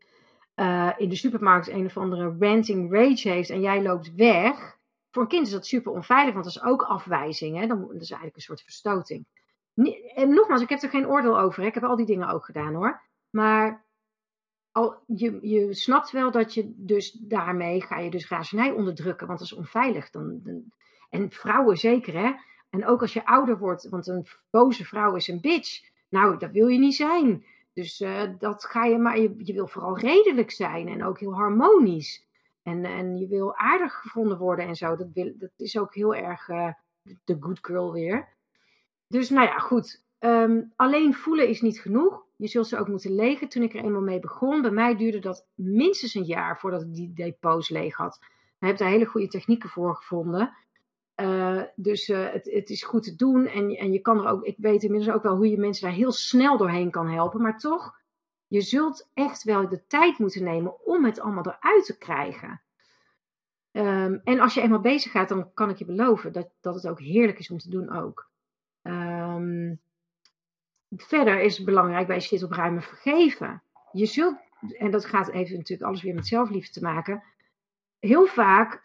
uh, in de supermarkt een of andere ranting rage heeft en jij loopt weg. Voor een kind is dat super onveilig, want dat is ook afwijzing. Hè? Dan, dat is eigenlijk een soort verstoting. En nogmaals, ik heb er geen oordeel over. Ik heb al die dingen ook gedaan hoor. Maar al, je, je snapt wel dat je dus daarmee ga je dus razernij onderdrukken, want dat is onveilig. Dan, dan, en vrouwen zeker hè. En ook als je ouder wordt, want een boze vrouw is een bitch. Nou, dat wil je niet zijn. Dus uh, dat ga je maar, je, je, wil vooral redelijk zijn en ook heel harmonisch. En, en je wil aardig gevonden worden en zo. Dat, wil, dat is ook heel erg uh, de good girl weer. Dus nou ja, goed. Um, alleen voelen is niet genoeg. Je zult ze ook moeten legen. Toen ik er eenmaal mee begon, bij mij duurde dat minstens een jaar voordat ik die depots leeg had. Ik heb daar hele goede technieken voor gevonden. Uh, dus uh, het, het, is goed te doen. En, en je kan er ook, ik weet inmiddels ook wel hoe je mensen daar heel snel doorheen kan helpen. Maar toch, je zult echt wel de tijd moeten nemen om het allemaal eruit te krijgen. Um, en als je eenmaal bezig gaat, dan kan ik je beloven dat, dat het ook heerlijk is om te doen ook. Um, verder is het belangrijk bij shit opruimen vergeven. Je zult, en dat gaat even natuurlijk alles weer met zelfliefde te maken. Heel vaak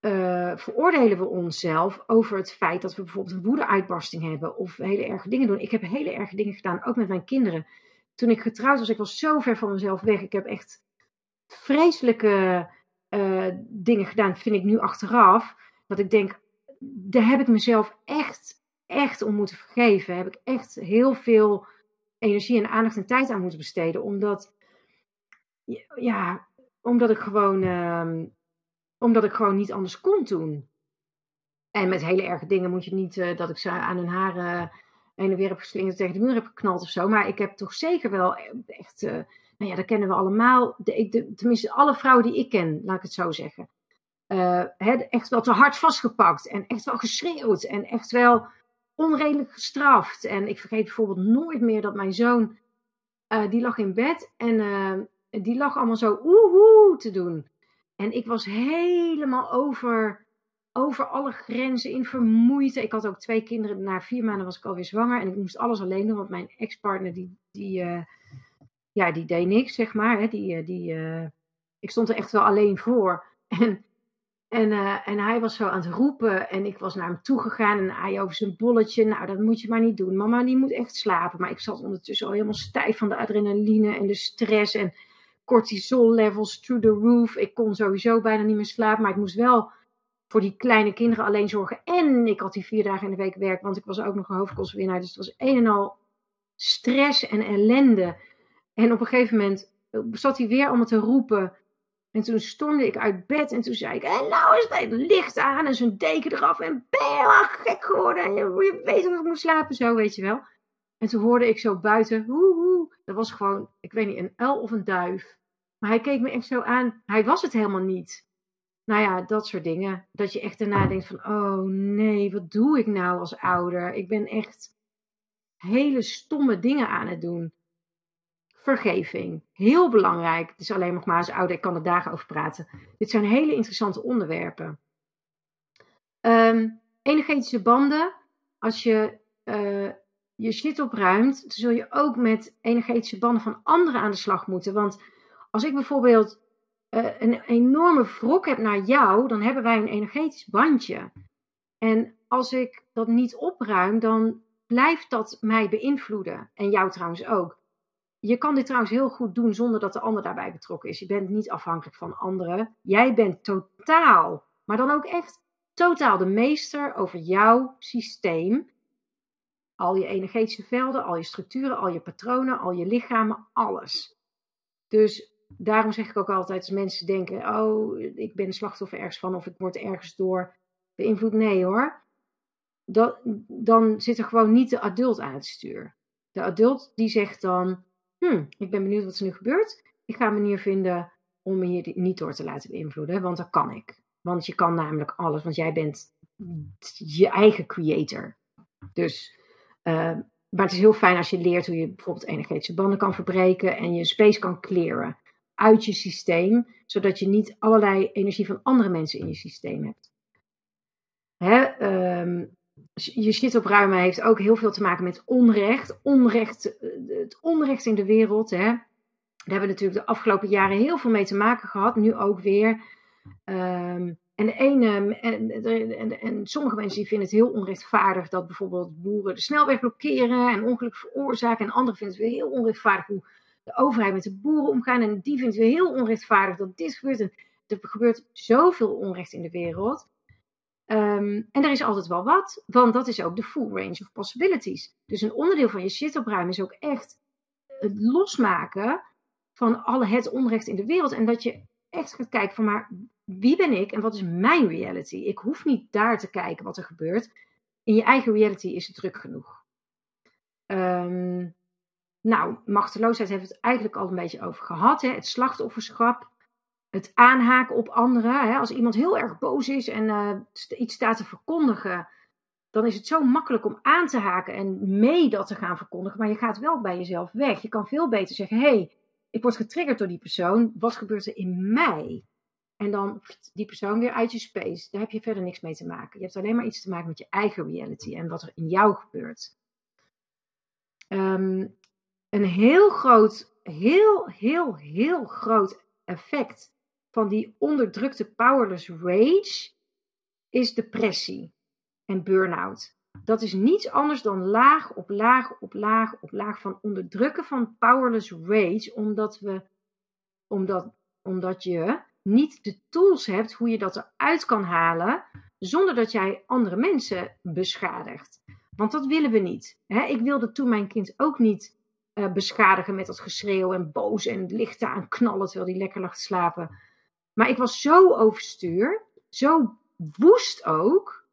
uh, veroordelen we onszelf over het feit dat we bijvoorbeeld een woede-uitbarsting hebben of hele erge dingen doen. Ik heb hele erge dingen gedaan, ook met mijn kinderen. Toen ik getrouwd was, ik was zo ver van mezelf weg. Ik heb echt vreselijke uh, dingen gedaan, vind ik nu achteraf. Dat ik denk, daar heb ik mezelf echt, echt om moeten vergeven. Heb ik echt heel veel energie en aandacht en tijd aan moeten besteden. Omdat, ja, omdat ik gewoon. Uh, omdat ik gewoon niet anders kon doen. En met hele erge dingen moet je niet uh, dat ik ze aan hun haren en weer heb geslingerd tegen de muur heb geknald of zo. Maar ik heb toch zeker wel echt, uh, nou ja, dat kennen we allemaal. De, de, tenminste, alle vrouwen die ik ken, laat ik het zo zeggen. Uh, echt wel te hard vastgepakt en echt wel geschreeuwd en echt wel onredelijk gestraft. En ik vergeet bijvoorbeeld nooit meer dat mijn zoon, die lag in bed en die lag allemaal zo oehoe te doen. En ik was helemaal over, over alle grenzen in vermoeid. Ik had ook twee kinderen. Na vier maanden was ik alweer zwanger. En ik moest alles alleen doen. Want mijn ex-partner, die, die, uh, ja, die deed niks, zeg maar. Hè. Die, eh, die, uh, ik stond er echt wel alleen voor. En, en, en hij was zo aan het roepen. En ik was naar hem toe gegaan. En hij over zijn bolletje. Nou, dat moet je maar niet doen. Mama, die moet echt slapen. Maar ik zat ondertussen al helemaal stijf van de adrenaline en de stress. En cortisol levels through the roof. Ik kon sowieso bijna niet meer slapen, maar ik moest wel voor die kleine kinderen alleen zorgen. En ik had die vier dagen in de week werk, want ik was ook nog een hoofdkostwinnaar. Dus het was een en al stress en ellende. En op een gegeven moment zat hij weer allemaal te roepen. En toen stormde ik uit bed en toen zei ik: En nou is het licht aan en zijn deken eraf. En ben je gek geworden? En je weet dat ik moet slapen, zo weet je wel. En toen hoorde ik zo buiten: Hoe, hoe. Dat was gewoon, ik weet niet, een uil of een duif. Maar hij keek me echt zo aan. Hij was het helemaal niet. Nou ja, dat soort dingen. Dat je echt daarna denkt van, oh nee, wat doe ik nou als ouder? Ik ben echt hele stomme dingen aan het doen. Vergeving. Heel belangrijk. Het is alleen nog maar als ouder, ik kan er dagen over praten. Dit zijn hele interessante onderwerpen. Um, energetische banden. Als je uh, je shit opruimt, zul je ook met energetische banden van anderen aan de slag moeten. Want als ik bijvoorbeeld uh, een enorme wrok heb naar jou, dan hebben wij een energetisch bandje. En als ik dat niet opruim, dan blijft dat mij beïnvloeden. En jou trouwens ook. Je kan dit trouwens heel goed doen zonder dat de ander daarbij betrokken is. Je bent niet afhankelijk van anderen. Jij bent totaal, maar dan ook echt totaal de meester over jouw systeem. Al je energetische velden, al je structuren, al je patronen, al je lichamen, alles. Dus daarom zeg ik ook altijd als mensen denken: oh, ik ben slachtoffer ergens van of ik word ergens door beïnvloed. Nee hoor. Dat, dan zit er gewoon niet de adult aan het stuur. De adult die zegt dan: hm, ik ben benieuwd wat er nu gebeurt. Ik ga een manier vinden om me hier niet door te laten beïnvloeden, want dat kan ik. Want je kan namelijk alles, want jij bent je eigen creator. Dus uh, maar het is heel fijn als je leert hoe je bijvoorbeeld energetische banden kan verbreken en je space kan clearen. Uit je systeem, zodat je niet allerlei energie van andere mensen in je systeem hebt. Hè, ehm, je shit opruimen heeft ook heel veel te maken met onrecht. onrecht eh, het onrecht in de wereld. Hè. Daar hebben we natuurlijk de afgelopen jaren heel veel mee te maken gehad. Nu ook weer. Um, en, de ene, en, en, en, sommige mensen vinden het heel onrechtvaardig dat bijvoorbeeld boeren de snelweg blokkeren en ongeluk veroorzaken. En anderen vinden het weer heel onrechtvaardig hoe de overheid met de boeren omgaan. En die vindt het heel onrechtvaardig dat dit gebeurt. En er gebeurt zoveel onrecht in de wereld. Ehm, en er is altijd wel wat, want dat is ook de full range of possibilities. Dus een onderdeel van je shit opruimen is ook echt het losmaken van alle het onrecht in de wereld. En dat je echt gaat kijken van maar wie ben ik en wat is mijn reality? Ik hoef niet daar te kijken wat er gebeurt. In je eigen reality is het druk genoeg. Um, nou, machteloosheid heeft het eigenlijk al een beetje over gehad. Hè? Het slachtofferschap, het aanhaken op anderen. Hè? Als iemand heel erg boos is en uh, iets staat te verkondigen, dan is het zo makkelijk om aan te haken en mee dat te gaan verkondigen. Maar je gaat wel bij jezelf weg. Je kan veel beter zeggen: hé, hey, ik word getriggerd door die persoon. Wat gebeurt er in mij? En dan die persoon weer uit je space. Daar heb je verder niks mee te maken. Je hebt alleen maar iets te maken met je eigen reality en wat er in jou gebeurt. Um, een heel groot, heel, heel, heel groot effect van die onderdrukte powerless rage is depressie en burn-out. Dat is niets anders dan laag op laag op laag op laag van onderdrukken van powerless rage, omdat, we, omdat, omdat je niet de tools hebt hoe je dat eruit kan halen zonder dat jij andere mensen beschadigt. Want dat willen we niet. Ik wilde toen mijn kind ook niet uh, beschadigen met dat geschreeuw en boos en lichten aan knallen terwijl hij lekker lag te slapen. Maar ik was zo overstuur, zo woest ook,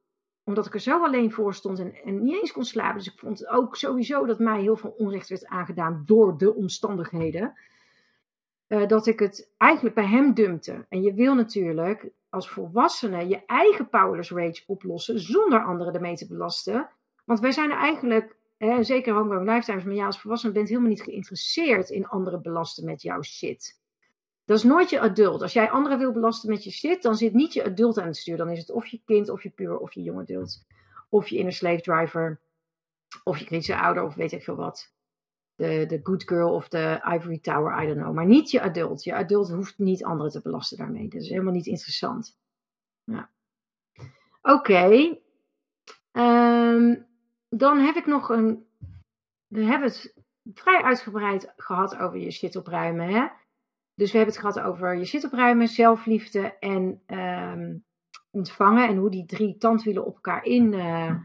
omdat ik er zo alleen voor stond en, en niet eens kon slapen. Dus ik vond ook sowieso dat mij heel veel onrecht werd aangedaan door de omstandigheden. Uh, dat ik het eigenlijk bij hem dumpte. En je wil natuurlijk als volwassene je eigen powerless rage oplossen zonder anderen ermee te belasten. Want wij zijn er eigenlijk zeker homegrown lifetimes, maar ja, als volwassene bent helemaal niet geïnteresseerd in anderen belasten met jouw shit. Dat is nooit je adult. Als jij anderen wil belasten met je shit, dan zit niet je adult aan het stuur. Dan is het of je kind, of je puur, of je jong adult. Of je inner slave driver, of je kritische ouder, of weet ik veel wat. De, de good girl of de ivory tower, I don't know. Maar niet je adult. Je adult hoeft niet anderen te belasten daarmee. Dat is helemaal niet interessant. Ja. Oké. Okay. Ehm, dan heb ik nog een. We hebben het vrij uitgebreid gehad over je shit opruimen. Hè? Dus we hebben het gehad over je shit opruimen, zelfliefde en um, ontvangen. En hoe die drie tandwielen op elkaar in uh,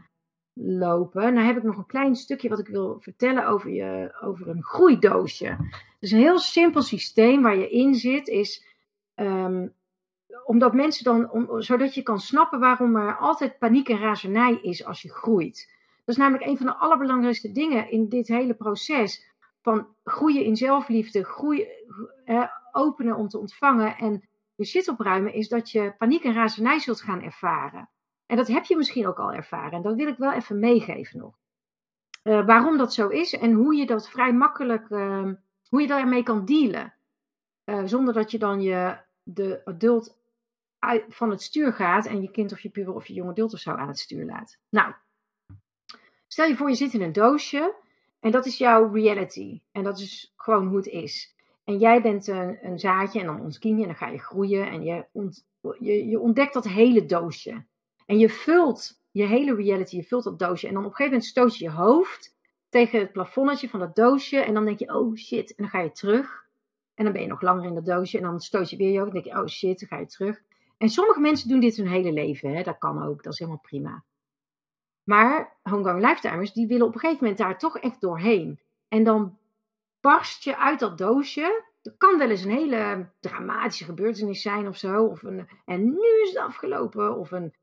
lopen. Nou heb ik nog een klein stukje wat ik wil vertellen over, je, over een groeidoosje. Dus een heel simpel systeem waar je in zit is. Um, omdat mensen dan, om, zodat je kan snappen waarom er altijd paniek en razernij is als je groeit. Dat is namelijk een van de allerbelangrijkste dingen in dit hele proces. Van groeien in zelfliefde, groeien, openen om te ontvangen en je shit opruimen, is dat je paniek en razernij zult gaan ervaren. En dat heb je misschien ook al ervaren. En dat wil ik wel even meegeven nog. Uh, waarom dat zo is en hoe je dat vrij makkelijk, uh, hoe je daarmee kan dealen. Uh, zonder dat je dan je, de adult van het stuur gaat en je kind of je puber of je jonge adult of zo aan het stuur laat. Nou, Stel je voor, je zit in een doosje en dat is jouw reality. En dat is gewoon hoe het is. En jij bent een, een zaadje en dan ontkiem je en dan ga je groeien en je, je, je ontdekt dat hele doosje. En je vult je hele reality, je vult dat doosje. En dan op een gegeven moment stoot je je hoofd tegen het plafonnetje van dat doosje. En dan denk je, oh shit. En dan ga je terug. En dan ben je nog langer in dat doosje. En dan stoot je weer je hoofd. En denk je, oh shit, dan ga je terug. En sommige mensen doen dit hun hele leven. Hè? Dat kan ook, dat is helemaal prima. Maar homegrown lifetimers, die willen op een gegeven moment daar toch echt doorheen. En dan barst je uit dat doosje. Dat kan wel eens een hele dramatische gebeurtenis zijn of zo. Of een, en nu is het afgelopen. Of, een,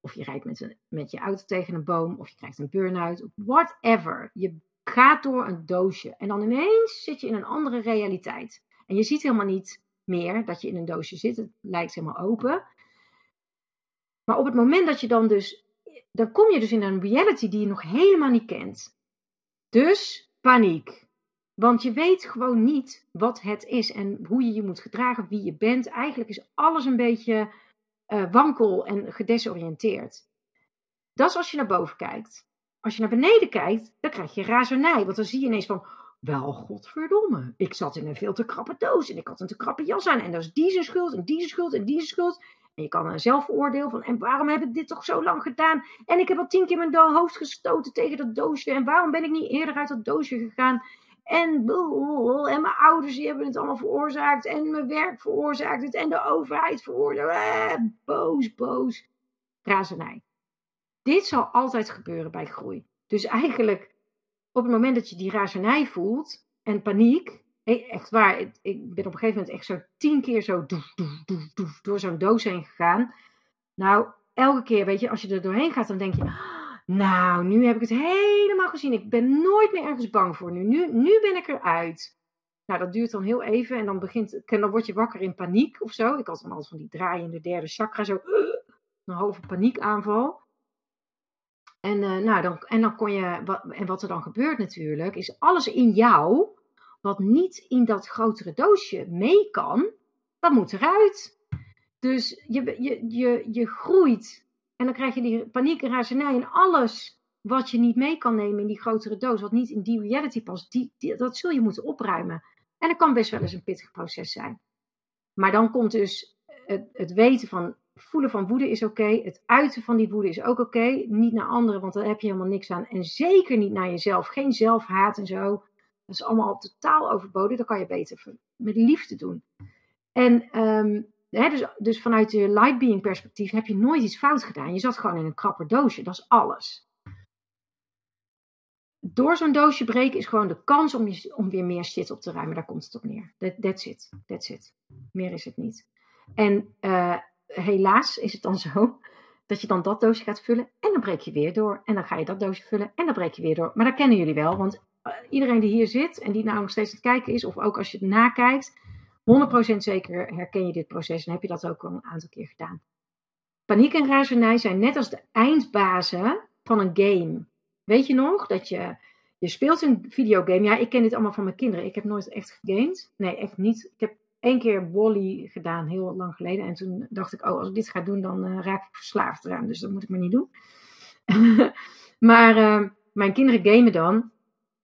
of je rijdt met, een, met je auto tegen een boom. Of je krijgt een burn-out. Whatever. Je gaat door een doosje. En dan ineens zit je in een andere realiteit. En je ziet helemaal niet meer dat je in een doosje zit. Het lijkt helemaal open. Maar op het moment dat je dan dus dan kom je dus in een reality die je nog helemaal niet kent. Dus paniek. Want je weet gewoon niet wat het is en hoe je je moet gedragen, wie je bent. Eigenlijk is alles een beetje uh, wankel en gedesoriënteerd. Dat is als je naar boven kijkt. Als je naar beneden kijkt, dan krijg je razernij. Want dan zie je ineens van, wel godverdomme. Ik zat in een veel te krappe doos en ik had een te krappe jas aan. En dat is die zijn schuld en die zijn schuld en die zijn schuld. En je kan een zelfoordeel van, en waarom heb ik dit toch zo lang gedaan? En ik heb al tien keer mijn hoofd gestoten tegen dat doosje. En waarom ben ik niet eerder uit dat doosje gegaan? En, en mijn ouders die hebben het allemaal veroorzaakt. En mijn werk veroorzaakt het. En de overheid veroorzaakt eh, Boos, boos. Razernij. Dit zal altijd gebeuren bij groei. Dus eigenlijk, op het moment dat je die razernij voelt en paniek. Echt waar, ik ben op een gegeven moment echt zo tien keer zo doef, doef, doef, doef, door zo'n doos heen gegaan. Nou, elke keer, weet je, als je er doorheen gaat, dan denk je nou, nu heb ik het helemaal gezien. Ik ben nooit meer ergens bang voor nu. Nu, nu ben ik eruit. Nou, dat duurt dan heel even en dan, begint, dan word je wakker in paniek of zo. Ik had dan altijd van die draaiende derde chakra, zo een halve paniekaanval. En, uh, nou, dan, en dan kon je, wat, en wat er dan gebeurt natuurlijk, is alles in jou, wat niet in dat grotere doosje mee kan, dat moet eruit. Dus je, je, je, je groeit en dan krijg je die paniek en razernij en alles wat je niet mee kan nemen in die grotere doos, wat niet in die reality past, die, dat zul je moeten opruimen. En dat kan best wel eens een pittig proces zijn. Maar dan komt dus het, het weten van, voelen van woede is oké, het uiten van die woede is ook oké. Niet naar anderen, want daar heb je helemaal niks aan. En zeker niet naar jezelf. Geen zelfhaat en zo. Dat is allemaal totaal overbodig. Dat kan je beter met liefde doen. En um, dus, dus vanuit je light being perspectief heb je nooit iets fout gedaan. Je zat gewoon in een krapper doosje. Dat is alles. Door zo'n doosje breken is gewoon de kans om, je, om weer meer shit op te ruimen. Daar komt het op neer. That, that's it. That's it. Meer is het niet. En uh, helaas is het dan zo dat je dan dat doosje gaat vullen en dan breek je weer door. En dan ga je dat doosje vullen en dan breek je weer door. Maar dat kennen jullie wel, want iedereen die hier zit en die nou nog steeds aan het kijken is, of ook als je het nakijkt, 100% zeker herken je dit proces en heb je dat ook al een aantal keer gedaan. Paniek en razernij zijn net als de eindbazen van een game. Weet je nog dat je, je speelt een videogame? Ja, ik ken dit allemaal van mijn kinderen. Ik heb nooit echt gegamed. Nee, echt niet. Ik heb één keer Wally gedaan, heel lang geleden. En toen dacht ik, oh, als ik dit ga doen, dan uh, raak ik verslaafd eraan. Dus dat moet ik maar niet doen. maar uh, mijn kinderen gamen dan.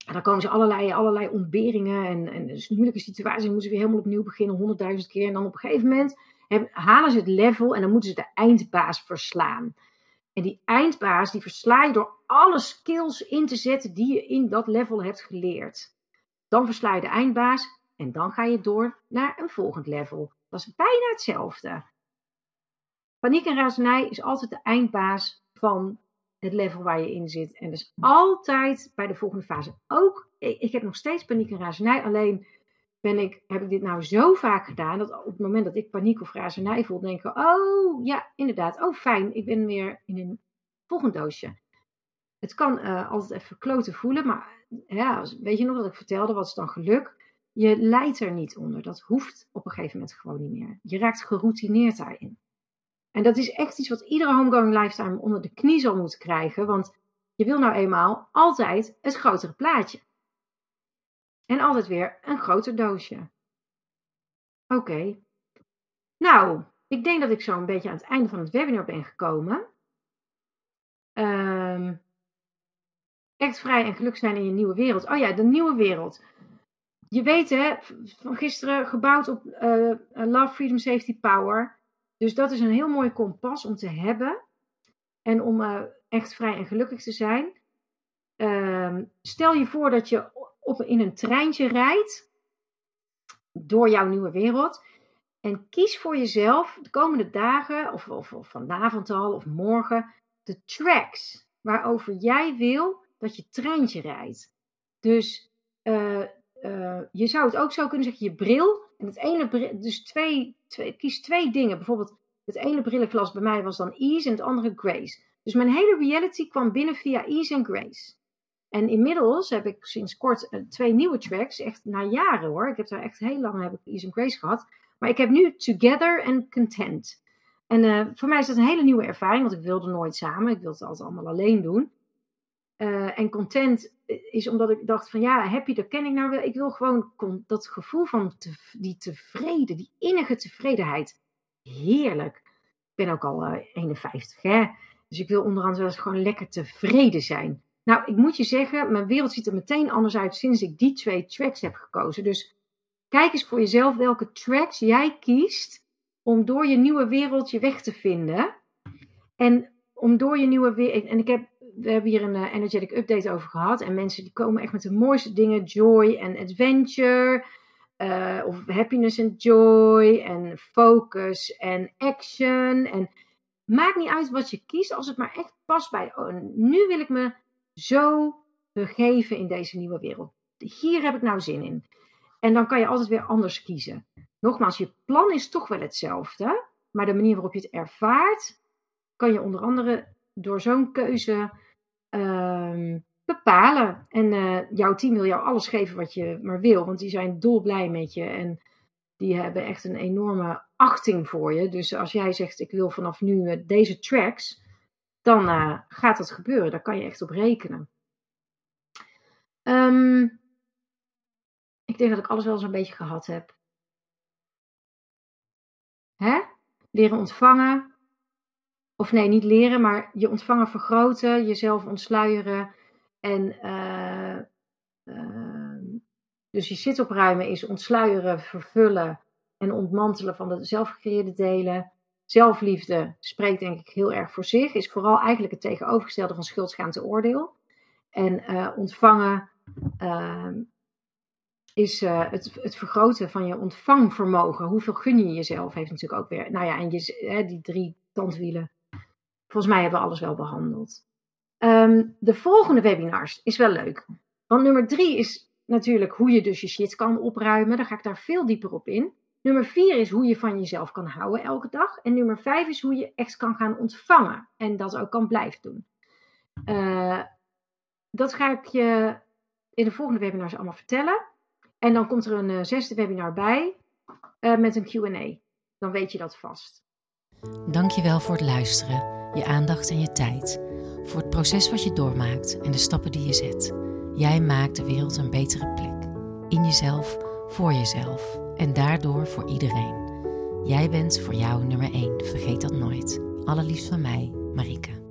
En dan komen ze allerlei, allerlei ontberingen en, en dus moeilijke situaties. moeten ze weer helemaal opnieuw beginnen, honderdduizend keer. En dan op een gegeven moment halen ze het level en dan moeten ze de eindbaas verslaan. En die eindbaas, die versla je door alle skills in te zetten die je in dat level hebt geleerd. Dan versla je de eindbaas en dan ga je door naar een volgend level. Dat is bijna hetzelfde. Paniek en razernij is altijd de eindbaas van het level waar je in zit. En dus altijd bij de volgende fase. Ook, ik, heb nog steeds paniek en razernij. Alleen ben ik, heb ik dit nou zo vaak gedaan. Dat op het moment dat ik paniek of razernij voel, denk ik: Oh ja, inderdaad. Oh fijn, ik ben weer in een volgend doosje. Het kan uh, altijd even kloten voelen. Maar ja, weet je nog wat ik vertelde? Wat is dan geluk? Je leidt er niet onder. Dat hoeft op een gegeven moment gewoon niet meer. Je raakt geroutineerd daarin. En dat is echt iets wat iedere homegoing lifetime onder de knie zal moeten krijgen. Want je wil nou eenmaal altijd het grotere plaatje. En altijd weer een groter doosje. Oké. Nou, ik denk dat ik zo een beetje aan het einde van het webinar ben gekomen. Um, echt vrij en gelukkig zijn in je nieuwe wereld. Oh ja, de nieuwe wereld. Je weet hè, van gisteren gebouwd op uh, Love, Freedom, Safety, Power. Dus dat is een heel mooi kompas om te hebben en om uh, echt vrij en gelukkig te zijn. Uh, stel je voor dat je op, in een treintje rijdt door jouw nieuwe wereld. En kies voor jezelf de komende dagen, of, of, vanavond al, of morgen, de tracks waarover jij wil dat je treintje rijdt. Dus uh, uh, je zou het ook zo kunnen zeggen, je bril. En het ene dus twee, twee, kies twee dingen. Bijvoorbeeld, het ene brillenglas bij mij was dan ease en het andere grace. Dus mijn hele reality kwam binnen via ease en grace. En inmiddels heb ik sinds kort uh, twee nieuwe tracks, echt na jaren hoor. Ik heb daar echt heel lang heb ik ease en grace gehad. Maar ik heb nu together en content. En uh, voor mij is dat een hele nieuwe ervaring, want ik wilde nooit samen. Ik wilde het altijd allemaal alleen doen. Uh, en content is omdat ik dacht van ja, happy, dat ken ik nou wel. Ik wil gewoon dat gevoel van die tevreden, die innige tevredenheid. Heerlijk. Ik ben ook al 51, hè. Dus ik wil onder andere gewoon lekker tevreden zijn. Nou, ik moet je zeggen, mijn wereld ziet er meteen anders uit sinds ik die twee tracks heb gekozen. Dus kijk eens voor jezelf welke tracks jij kiest om door je nieuwe wereld je weg te vinden. En om door je nieuwe wereld. En ik heb, we hebben hier een uh, energetic update over gehad. En mensen die komen echt met de mooiste dingen: joy en adventure. Uh, of happiness en joy. En focus en action. En maakt niet uit wat je kiest, als het maar echt past bij. Oh, nu wil ik me zo begeven in deze nieuwe wereld. Hier heb ik nou zin in. En dan kan je altijd weer anders kiezen. Nogmaals, je plan is toch wel hetzelfde, maar de manier waarop je het ervaart, kan je onder andere door zo'n keuze uh, bepalen. En uh, jouw team wil jou alles geven wat je maar wil, want die zijn dolblij met je en die hebben echt een enorme achting voor je. Dus als jij zegt: Ik wil vanaf nu uh, deze tracks, dan uh, gaat dat gebeuren. Daar kan je echt op rekenen. Um, ik denk dat ik alles wel zo'n beetje gehad heb. Hè? Leren ontvangen. Of nee, niet leren, maar je ontvangen vergroten, jezelf ontsluieren. En uh, uh, dus je zit opruimen is ontsluieren, vervullen en ontmantelen van de zelfgecreëerde delen. Zelfliefde spreekt denk ik heel erg voor zich. Is vooral eigenlijk het tegenovergestelde van schuld, schaamte, oordeel. En uh, ontvangen uh, is uh, het, het vergroten van je ontvangvermogen. Hoeveel gun je jezelf heeft natuurlijk ook weer. Nou ja, en je, die drie tandwielen. Volgens mij hebben we alles wel behandeld. Um, de volgende webinars is wel leuk. Want nummer drie is natuurlijk hoe je dus je shit kan opruimen. Daar ga ik daar veel dieper op in. Nummer vier is hoe je van jezelf kan houden elke dag. En nummer vijf is hoe je echt kan gaan ontvangen. En dat ook kan blijven doen. Uh, dat ga ik je in de volgende webinars allemaal vertellen. En dan komt er een uh, zesde webinar bij uh, met een Q&A. Dan weet je dat vast. Dankjewel voor het luisteren, je aandacht en je tijd. Voor het proces wat je doormaakt en de stappen die je zet. Jij maakt de wereld een betere plek. In jezelf, voor jezelf en daardoor voor iedereen. Jij bent voor jou nummer 1, vergeet dat nooit. Allerliefst van mij, Marike.